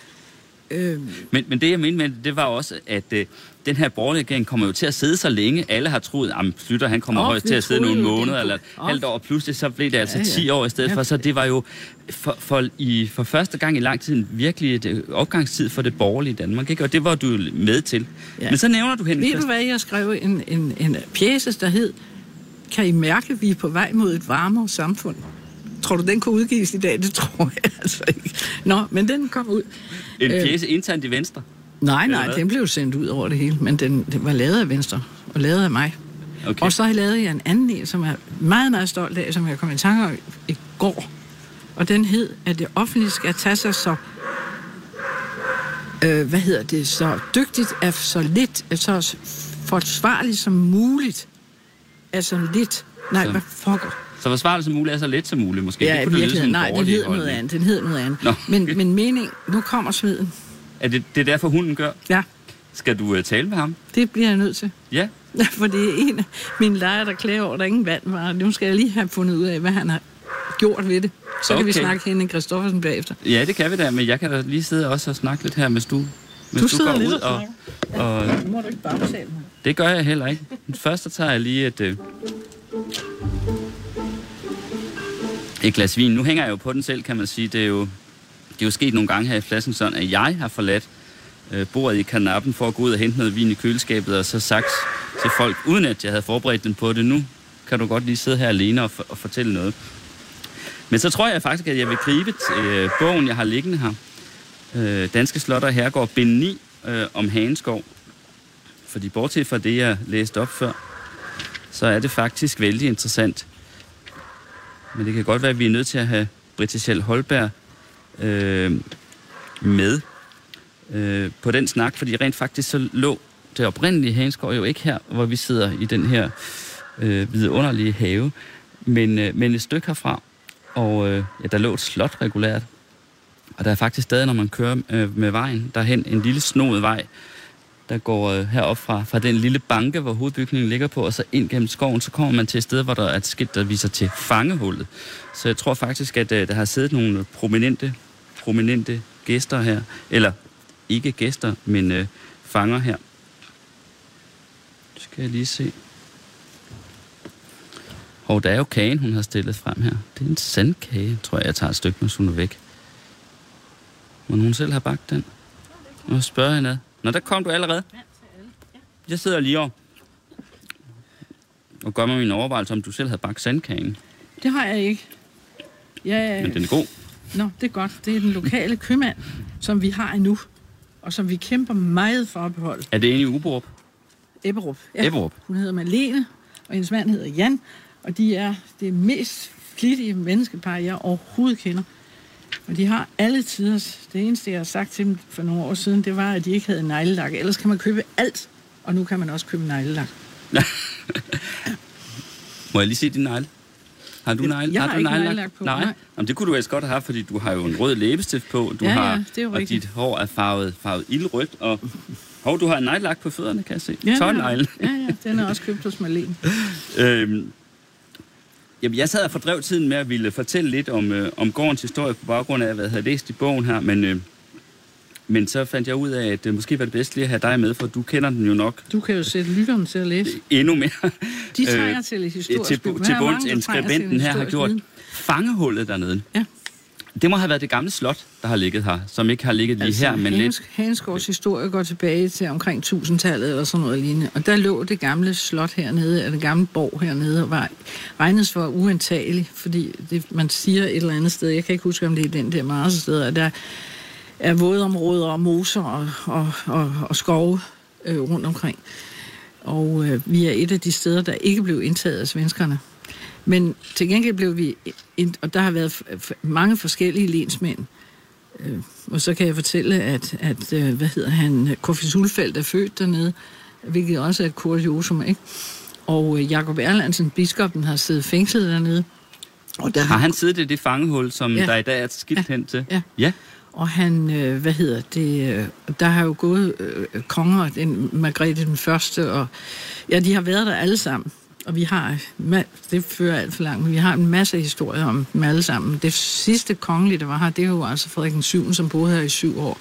Øh, Men, men det, jeg mente med det, var også, at øh, den her borgerlige regering kommer jo til at sidde så længe. Alle har troet, at Slytter, han kommer Åh, højst til at sidde nogle måneder det eller kunne- halvt år. Pludselig så blev det altså Ja, ja. 10 år i stedet Ja. for. Så det var jo for, for, i, for første gang i lang tid en virkelig et, øh, opgangstid for det borgerlige Danmark. Ikke? Og det var du med til. Ja. Men så nævner du Henning ved du hvad, jeg skrev en, en, en pjæse, der hed, kan I mærke, at vi er på vej mod et varmere samfund? Tror du, den kunne udgives i dag? Det tror jeg altså ikke. Nå, men den kom ud. En Øh. pjæse internt i Venstre. Nej, nej, den blev sendt ud over det hele, men den, den var lavet af Venstre, og lavet af mig. Okay. Og så har jeg lavet jeg en anden en, som jeg er meget, meget stolt af, som jeg kom i tanke om i går. Og den hed, at det offentlige skal tage sig så, øh, hvad hedder det, så dygtigt af så lidt, af så forsvarligt som muligt. Altså lidt. Nej, Så- hvad fucker. Så forsvarligt som muligt er så let som muligt, måske. Ja, det kunne da lyde Nej, borgerlig hed noget andet. Den hed noget andet. Nå. Men, men mening, nu kommer sveden. Er det, det er derfor, hunden gør? Ja, Skal du uh, tale med ham? det bliver jeg nødt til. Ja. [laughs] For det er en af mine lejere, der klager over, at der ingen vand var. Nu skal jeg lige have fundet ud af, hvad han har gjort ved det. Så kan vi Okay. snakke hende Christoffersen bagefter. Ja, det kan vi da, men jeg kan da lige sidde også og snakke lidt her, hvis du, hvis Du du, sidder går lidt ud. og Og, og Nu må du ikke bagtale mig. det gør jeg heller ikke. Først så tager jeg lige et, øh, et glas vin. Nu hænger jeg jo på den selv, kan man sige. Det er jo, det er jo sket nogle gange her i pladsen sådan, at jeg har forladt øh, bordet i kanappen for at gå ud og hente noget vin i køleskabet, og så sagt til folk, uden at jeg havde forberedt den på det. Nu kan du godt lige sidde her alene og, for, og fortælle noget. Men så tror jeg faktisk, at jeg vil gribe øh, bogen, jeg har liggende her. Øh, Danske Slotter og Herregård, bind 9 øh, om Haneskov. Fordi bortset fra det, jeg læste op før, så er det faktisk vældig interessant. Men det kan godt være, at vi er nødt til at have Britta Holberg øh, med øh, på den snak, fordi rent faktisk så lå det oprindelige Hanskov jo ikke her, hvor vi sidder i den her øh, vidunderlige have, men, øh, men et stykke herfra. Og øh, ja, der lå et slot regulært. Og der er faktisk stadig, når man kører øh, med vejen derhen, en lille snoet vej, der går øh, herop fra, fra den lille banke, hvor hovedbygningen ligger på, og så ind gennem skoven, så kommer man til et sted, hvor der er et skilt, der viser til fangehullet. Så jeg tror faktisk, at øh, der har siddet nogle prominente, prominente gæster her, eller ikke gæster, men øh, fanger her. Nu skal jeg lige se. Og der er jo kagen, hun har stillet frem her. Det er en sandkage, tror jeg, jeg tager et stykke, når hun er væk. Må hun selv have bagt den? Nu spørger hende ad. Nå, der kom du allerede. Jeg sidder lige over og gør mig min overvejelse, om du selv havde bagt sandkagen. Det har jeg ikke. Ja, Men den er god. Nå, det er godt. Det er den lokale købmand, som vi har endnu, og som vi kæmper meget for at beholde. Er det inde i Uborup? Ebberup. Ebberup. Hun hedder Malene, og hendes mand hedder Jan, og de er det mest flittige menneskepar, jeg overhovedet kender. Og de har alle tiders. Det eneste, jeg har sagt til dem for nogle år siden, det var, at de ikke havde neglelak. Ellers kan man købe alt, og nu kan man også købe neglelak. [laughs] Må jeg lige se din negle? Har du negle? Jeg har har du ikke neglelak? på, Nej. nej. Jamen, det kunne du ellers godt have fordi du har jo en rød læbestift på. Du Ja, har, ja, det er og rigtigt. dit hår er farvet, farvet ildrødt. Og, hov, du har en neglelak på fødderne, kan jeg se. Ja, Tårnegle. Ja, ja, den er også købt hos Malene. [laughs] Øhm, jamen, jeg sad og fordrev tiden med at ville fortælle lidt om, øh, om gårdens historie på baggrund af, hvad jeg havde læst i bogen her, men, øh, men så fandt jeg ud af, at det måske var det bedst lige at have dig med, for du kender den jo nok Du kan jo sætte lytteren til at læse. endnu mere. De trænger til et historisk til, til bunds, end skribenten en her har gjort. viden. Fangehullet dernede. Ja. Det må have været det gamle slot, der har ligget her, som ikke har ligget lige Altså, her, men lidt... Hans, Hansgaards historie går tilbage til omkring 1000-tallet eller sådan noget lignende. Og der lå det gamle slot hernede, eller det gamle borg hernede, og var regnes for uantageligt, fordi det, man siger et eller andet sted, jeg kan ikke huske, om det er den der Mars sted, at der er vådområder og moser og, og, og, og skove øh, rundt omkring. Og øh, vi er et af de steder, der ikke blev indtaget af svenskerne. Men til gengæld blev vi, og der har været mange forskellige lensmænd, Øh, og så kan jeg fortælle, at, at øh, hvad hedder han, Kofi Sulfeldt er født dernede, hvilket også er et kuriosum, ikke? Og øh, Jakob Erlandsen, biskoppen, har siddet fængslet dernede. Og der Har han siddet i det fangehul, som Ja. der i dag er skilt hen til? Ja. ja. Og han, øh, hvad hedder det, øh, der har jo gået øh, konger, den Margrethe den første, og ja, de har været der alle sammen. Og vi har, det fører alt for langt, men vi har en masse historier om dem alle sammen. Det sidste kongelige, der var her, det er jo altså Frederik den 7., som boede her i syv år,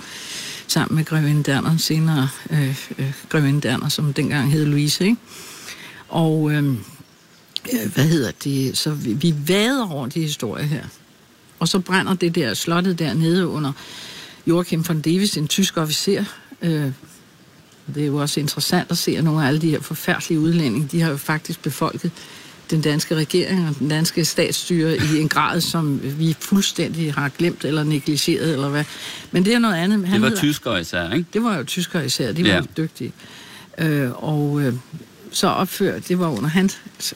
sammen med Grevinde Derner, senere øh, øh, Grevinde Derner, som dengang hed Louise, ikke? Og øhm, øh, hvad hedder det, så vi, vi vader over de historier her. Og så brænder det der slottet dernede under Joachim von Davis, en tysk officer. Øh, det er jo også interessant at se, at nogle af alle de her forfærdelige udlændinge, de har jo faktisk befolket den danske regering og den danske statsstyre i en grad, som vi fuldstændig har glemt eller negligeret, eller hvad. Men det er noget andet. Han det var hedder, tyskere især, ikke? Det var jo tyskere især, de var ja. dygtige. Øh, og øh, så opførte, det var under han,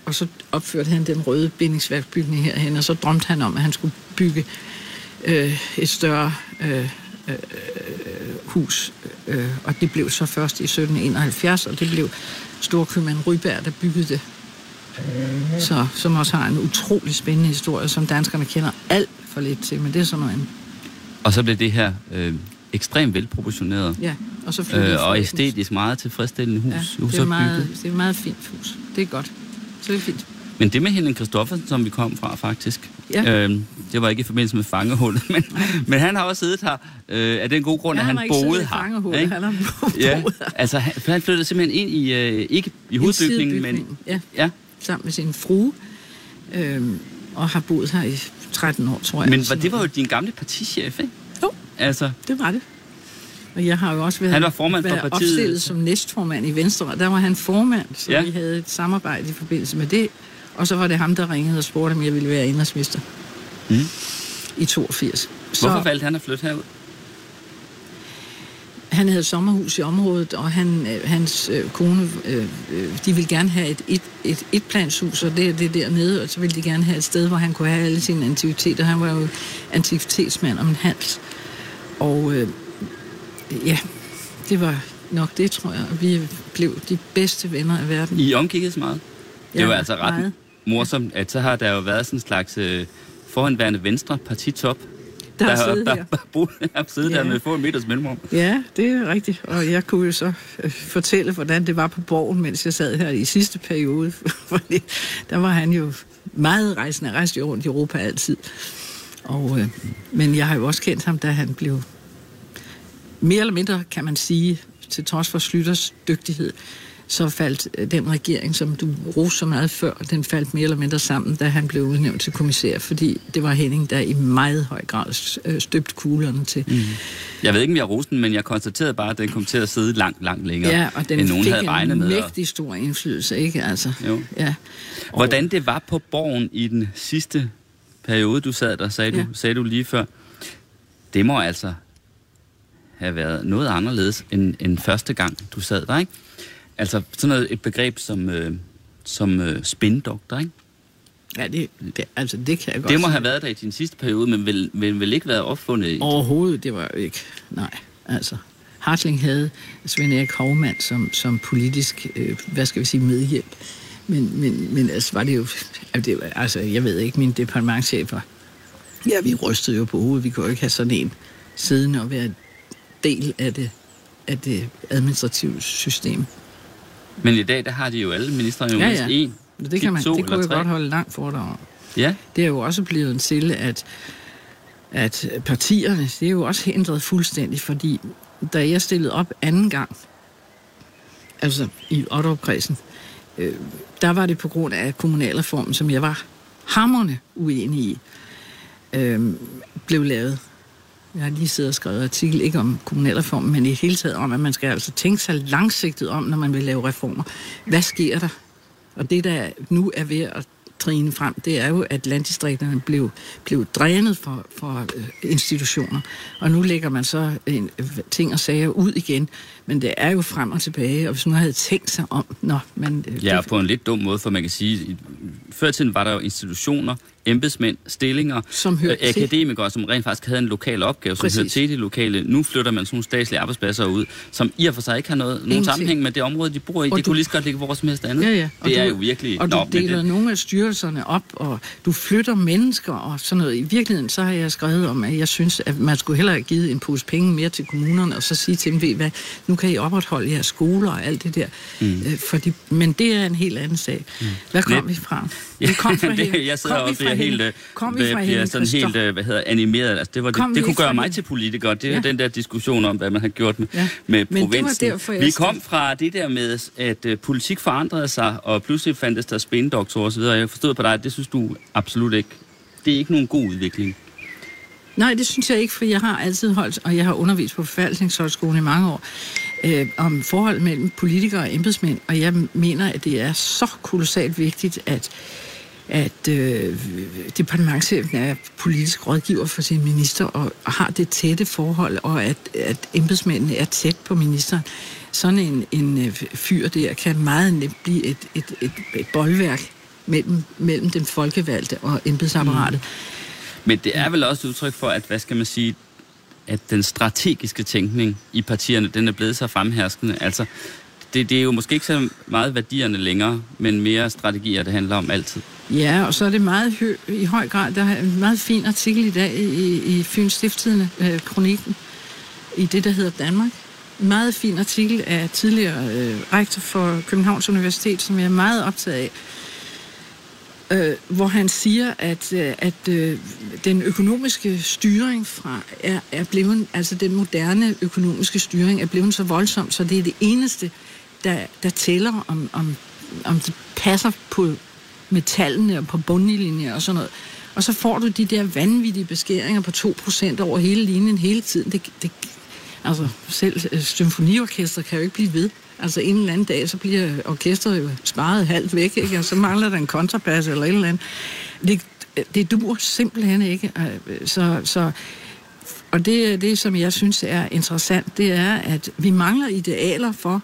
og så opførte han den røde bindingsværksbygning herhen, og så drømte han om, at han skulle bygge øh, et større øh, øh, hus. Øh, og det blev så først i 1771, og det blev storkøbmand Ryberg, der byggede det. Så, som også har en utrolig spændende historie, som danskerne kender alt for lidt til, men det er sådan noget Og så blev det her øh, ekstremt velproportioneret. Ja, og så øh, Og æstetisk meget tilfredsstillende hus. Ja, det, er meget, det er et meget fint hus. Det er godt. Så det er fint. Men det med Henning Kristoffersen, som vi kom fra faktisk, ja. øh, det var ikke i forbindelse med fangehullet, [laughs] men, men han har også siddet her øh, af den gode grund, ja, at han, han boede her. Ikke? Han har [laughs] ja, altså han, han flyttede simpelthen ind i, øh, ikke i hovedbygningen, men... Ja. ja, sammen med sin frue, øh, og har boet her i 13 år, tror jeg. Men var, det var jo din gamle partichef, ikke? Jo, altså. det var det. Og jeg har jo også været, han var formand været for partiet. opstillet som næstformand i Venstre, og der var han formand, så ja. vi havde et samarbejde i forbindelse med det. Og så var det ham, der ringede og spurgte, om jeg ville være indrigsminister. Mm. I 82. Hvorfor så, valgte han at flytte herud? Han havde sommerhus i området, og han, øh, hans øh, kone, øh, øh, de ville gerne have et, et, et etplanshus, og det er det dernede, og så ville de gerne have et sted, hvor han kunne have alle sine antikviteter. Han var jo antikvitetsmand om en hals. Og øh, ja, det var nok det, tror jeg. Vi blev de bedste venner af verden. I omkigges meget? Ja, det var altså ret meget. Morsomt, at så har der jo været sådan en slags øh, forhåndværende venstre partitop, der, der har der, der, [laughs] der, der siddet ja. der med få meters mellemrum. Ja, det er rigtigt. Og jeg kunne jo så øh, fortælle, hvordan det var på borgen, mens jeg sad her i sidste periode. [laughs] Fordi der var han jo meget rejsende, rejste jo rundt i Europa altid. Og, øh, men jeg har jo også kendt ham, da han blev mere eller mindre, kan man sige, til trods for Slytters dygtighed, så faldt øh, den regering, som du roste så meget før, den faldt mere eller mindre sammen, da han blev udnævnt til kommissær, fordi det var Henning, der i meget høj grad øh, støbte kuglerne til. Mm. Jeg ved ikke, om jeg roste den, men jeg konstaterede bare, at den kom til at sidde langt, langt længere, ja, og den end nogen havde regnet med. En stor indflydelse, ikke? Altså, jo. Ja. Hvordan det var på borgen i den sidste periode, du sad der, sagde, ja. du, sagde du lige før, det må altså have været noget anderledes end, end første gang, du sad der, ikke? Altså sådan noget, et begreb som, øh, som øh, spindoktor, ikke? Ja, det, det, altså, det kan jeg godt Det må sige. have været der i din sidste periode, men vil, vil, vil ikke været opfundet i... Overhovedet, det var jo ikke. Nej, altså. Hartling havde Svend Erik Hovmand som, som politisk, øh, hvad skal vi sige, medhjælp. Men, men, men altså, var det jo... Det, altså, jeg ved ikke, mine departementchefer... Ja, vi rystede jo på hovedet. Vi kunne jo ikke have sådan en siddende og være del af det, af det administrative system. Men i dag, der har de jo alle ministre jo ja, mindst ja. en, det, kan man, det kunne jeg godt holde langt for dig om. Ja. Det er jo også blevet en til, at, at partierne, det er jo også hindret fuldstændig, fordi da jeg stillede op anden gang, altså i Otterupkredsen, øh, der var det på grund af kommunalreformen, som jeg var hammerne uenig i, øh, blev lavet. Jeg har lige siddet og skrevet artikel, ikke om kommunalreformen, men i hele taget om, at man skal altså tænke sig langsigtet om, når man vil lave reformer. Hvad sker der? Og det, der nu er ved at trine frem, det er jo, at landdistrikterne blev, blev drænet for, for øh, institutioner. Og nu lægger man så en, ting og sager ud igen. Men det er jo frem og tilbage, og hvis man havde tænkt sig om, når man... Øh, ja, på en lidt dum måde, for man kan sige, før tiden var der jo institutioner, embedsmænd, stillinger, som øh, akademikere, som rent faktisk havde en lokal opgave, Præcis. som hørte til de lokale. Nu flytter man sådan nogle statslige arbejdspladser ud, som i og for sig ikke har noget, nogen sammenhæng med det område, de bor i. Og det du, kunne lige så godt ligge hvor som helst andet. Ja, ja. Og det du, er jo virkelig... Og du deler det. nogle af styrelserne op, og du flytter mennesker og sådan noget. I virkeligheden så har jeg skrevet om, at jeg synes, at man skulle hellere have givet en pose penge mere til kommunerne, og så sige til dem, ved hvad, nu kan I opretholde jeres skoler og alt det der. Mm. Øh, fordi, men det er en helt anden sag. Mm. Hvad kom vi fra? Vi kom fra [laughs] det, jeg sidder og bliver helt, øh, kom vi fra bliver sådan helt øh, hvad hedder, animeret. Altså, det, var det, det kunne gøre mig til politiker. Det er ja. den der diskussion om, hvad man har gjort med, ja. med men provinsen. Derfor, vi kom fra det der med, at uh, politik forandrede sig, og pludselig fandtes der spændoktorer osv. Jeg forstod på dig, at det synes du absolut ikke. Det er ikke nogen god udvikling. Nej, det synes jeg ikke, for jeg har altid holdt, og jeg har undervist på forvaltningshøjskolen i mange år, øh, om forhold mellem politikere og embedsmænd, og jeg mener, at det er så kolossalt vigtigt, at at øh, departementchefen er politisk rådgiver for sin minister og, og har det tætte forhold, og at, at embedsmændene er tæt på ministeren. Sådan en, en øh, fyr der kan meget nemt blive et, et, et, et boldværk mellem, mellem den folkevalgte og embedsapparatet. Mm. Men det er vel også et udtryk for, at, hvad skal man sige, at den strategiske tænkning i partierne, den er blevet så fremherskende. Altså, det, det er jo måske ikke så meget værdierne længere, men mere strategier, det handler om altid. Ja, og så er det meget hø- i høj grad, der er en meget fin artikel i dag i, i Fyns Stifttidende, øh, kronikken, i det, der hedder Danmark. En meget fin artikel af tidligere øh, rektor for Københavns Universitet, som jeg er meget optaget af, øh, hvor han siger, at, øh, at øh, den økonomiske styring fra er, er blevet, altså den moderne økonomiske styring er blevet så voldsom, så det er det eneste, der, der tæller om, om, om det passer på metallene og på bundlinjer og sådan noget. Og så får du de der vanvittige beskæringer på 2% over hele linjen hele tiden. Det, det, altså selv øh, symfoniorkester kan jo ikke blive ved. Altså en eller anden dag, så bliver orkestret jo sparet halvt væk, ikke? og så mangler der en kontrabass eller et eller andet. Det, det dur simpelthen ikke. Øh, så, så, og det, det, som jeg synes er interessant, det er, at vi mangler idealer for,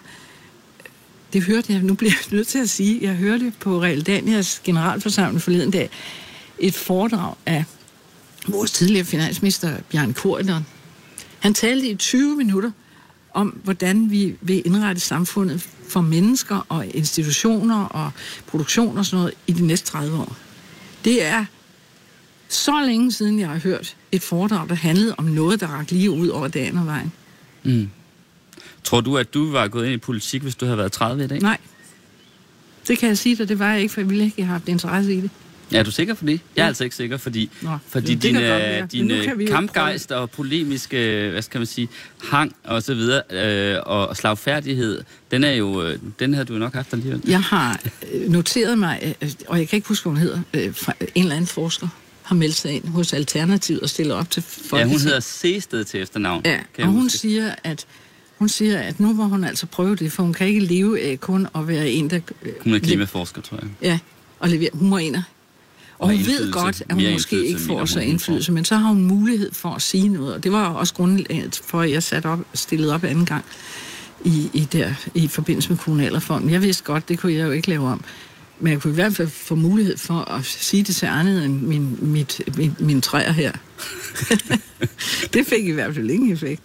det hørte jeg, nu bliver jeg nødt til at sige, jeg hørte på Real Danias generalforsamling forleden dag, et foredrag af vores tidligere finansminister, Bjørn Korydon. Han talte i 20 minutter om, hvordan vi vil indrette samfundet for mennesker og institutioner og produktion og sådan noget i de næste 30 år. Det er så længe siden, jeg har hørt et foredrag, der handlede om noget, der rakte lige ud over dagen og vejen. Mm. Tror du, at du var gået ind i politik, hvis du havde været 30 i dag? Nej. Det kan jeg sige dig, det var jeg ikke, for jeg ville ikke have haft interesse i det. Er du sikker for det? Jeg er ja. altså ikke sikker, fordi, Nå, fordi det kan godt din, din kampgejst og polemiske, hvad skal man sige, hang og så videre, øh, og slagfærdighed, den er jo, øh, den havde du jo nok haft alligevel. Jeg har øh, noteret mig, øh, og jeg kan ikke huske, hvad hun hedder, en eller anden forsker har meldt sig ind hos Alternativet og stillet op til folk. Ja, hun hedder Sested til efternavn. Ja, kan og hun huske. siger, at hun siger, at nu må hun altså prøve det, for hun kan ikke leve af kun at være en, der... øh, Hun er klimaforsker, tror jeg. Ja, og levere. Hun må ind og og hun ved godt, at hun måske ikke får så indflydelse, men så har hun mulighed for at sige noget, og det var også grundlaget for, at jeg satte op, stillede op anden gang i, i, der, i forbindelse med kommunalreformen. Jeg vidste godt, det kunne jeg jo ikke lave om, men jeg kunne i hvert fald få mulighed for at sige det til andet end min, mit, min, min træer her. [laughs] det fik i hvert fald ingen effekt.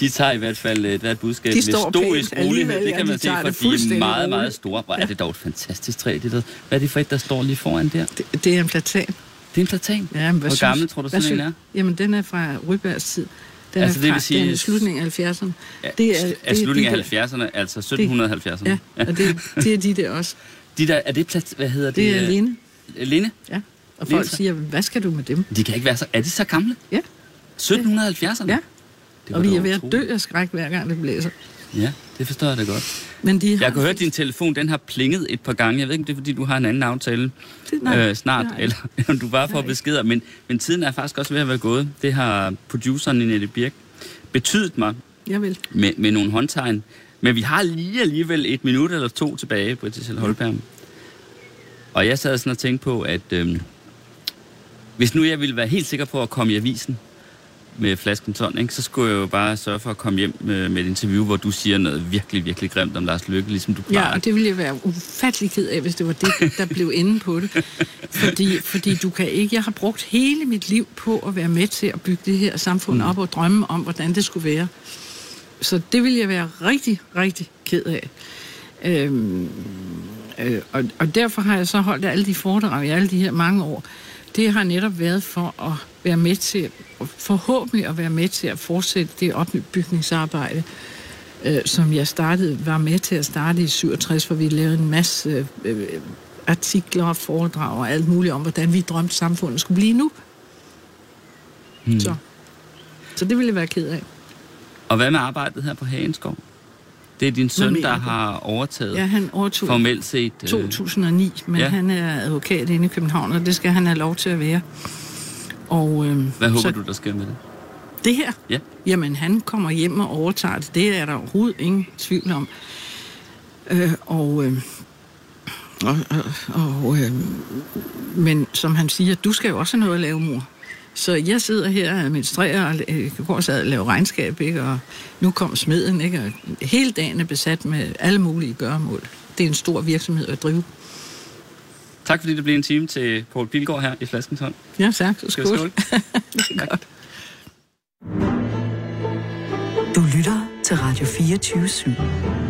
De tager i hvert fald et hvert budskab De med står stoisk pænt rolighed. Det ja, kan de man se, tager for det de er meget, meget store. Hvor er det dog et fantastisk træ, det der. Hvad er det for et, der står lige foran der? Det, det er en platan. Det er en platan. Ja, men hvad Hvor synes- gammel tror du sådan en er? Jamen, den er fra Rybergs tid. Den Altså, er det fra vil sige- den er slutningen af 70'erne. Ja, Det er- er, det er slutningen de af 70'erne, altså 1770'erne. Ja, og det, det er de der også. De der, er det plat, hvad hedder det? Det er Lene. Linde? Ja. Og folk Lene. siger, hvad skal du med dem? De kan ikke være så... Er de så gamle? Ja. 1770'erne? Ja. Det Og vi er ved at dø af skræk, hver gang det blæser. Ja, det forstår jeg da godt. Men de har... Jeg kan høre, at din telefon den har plinget et par gange. Jeg ved ikke, om det er, fordi du har en anden aftale Det- nej, øh, snart, jeg eller [laughs] om du bare får Nej. beskeder. Men, men tiden er faktisk også ved at være gået. Det har produceren Nette Birk betydet mig Jeg vil. med, med nogle håndtegn. Men vi har lige alligevel et minut eller to tilbage, Britta Holberg. Og jeg sad sådan og tænkte på, at øhm, hvis nu jeg ville være helt sikker på at komme i avisen med flasken ton, ikke, så skulle jeg jo bare sørge for at komme hjem med, med et interview, hvor du siger noget virkelig, virkelig grimt om Lars Løkke, ligesom du plejer. Ja, og det ville jeg være ufattelig ked af, hvis det var det, der blev inde på det. Fordi, fordi du kan ikke... Jeg har brugt hele mit liv på at være med til at bygge det her samfund Mm. op og drømme om, hvordan det skulle være. Så det vil jeg være rigtig, rigtig ked af. Øhm, øh, og, og derfor har jeg så holdt alle de foredrag i alle de her mange år. Det har netop været for at være med til, forhåbentlig at være med til at fortsætte det opbygningsarbejde, øh, som jeg startede, var med til at starte i 67, hvor vi lavede en masse øh, artikler og foredrag og alt muligt om, hvordan vi drømte samfundet skulle blive nu. Hmm. Så. så det ville jeg være ked af. Og hvad med arbejdet her på Hagenskov? Det er din søn, der har overtaget Ja, han overtog formelt set. øh, 2009, men ja. han er advokat inde i København, og det skal han have lov til at være. Og, øh, Hvad håber så du, der sker med det? Det her? Ja. Jamen, han kommer hjem og overtager det. Det er der overhovedet ingen tvivl om. Øh, og, øh, og, øh, men som han siger, du skal jo også have noget at lave, mor. Så jeg sidder her og administrerer, og i går sad og lavede regnskab, ikke? og nu kom smeden, ikke? og hele dagen er besat med alle mulige gøremål. Det er en stor virksomhed at drive. Tak fordi det blev en time til Poul Pilgaard her i Flaskens Hånd. Ja, tak. Vi skål. skåle? [laughs] det er godt. Du lytter til Radio 24 /7.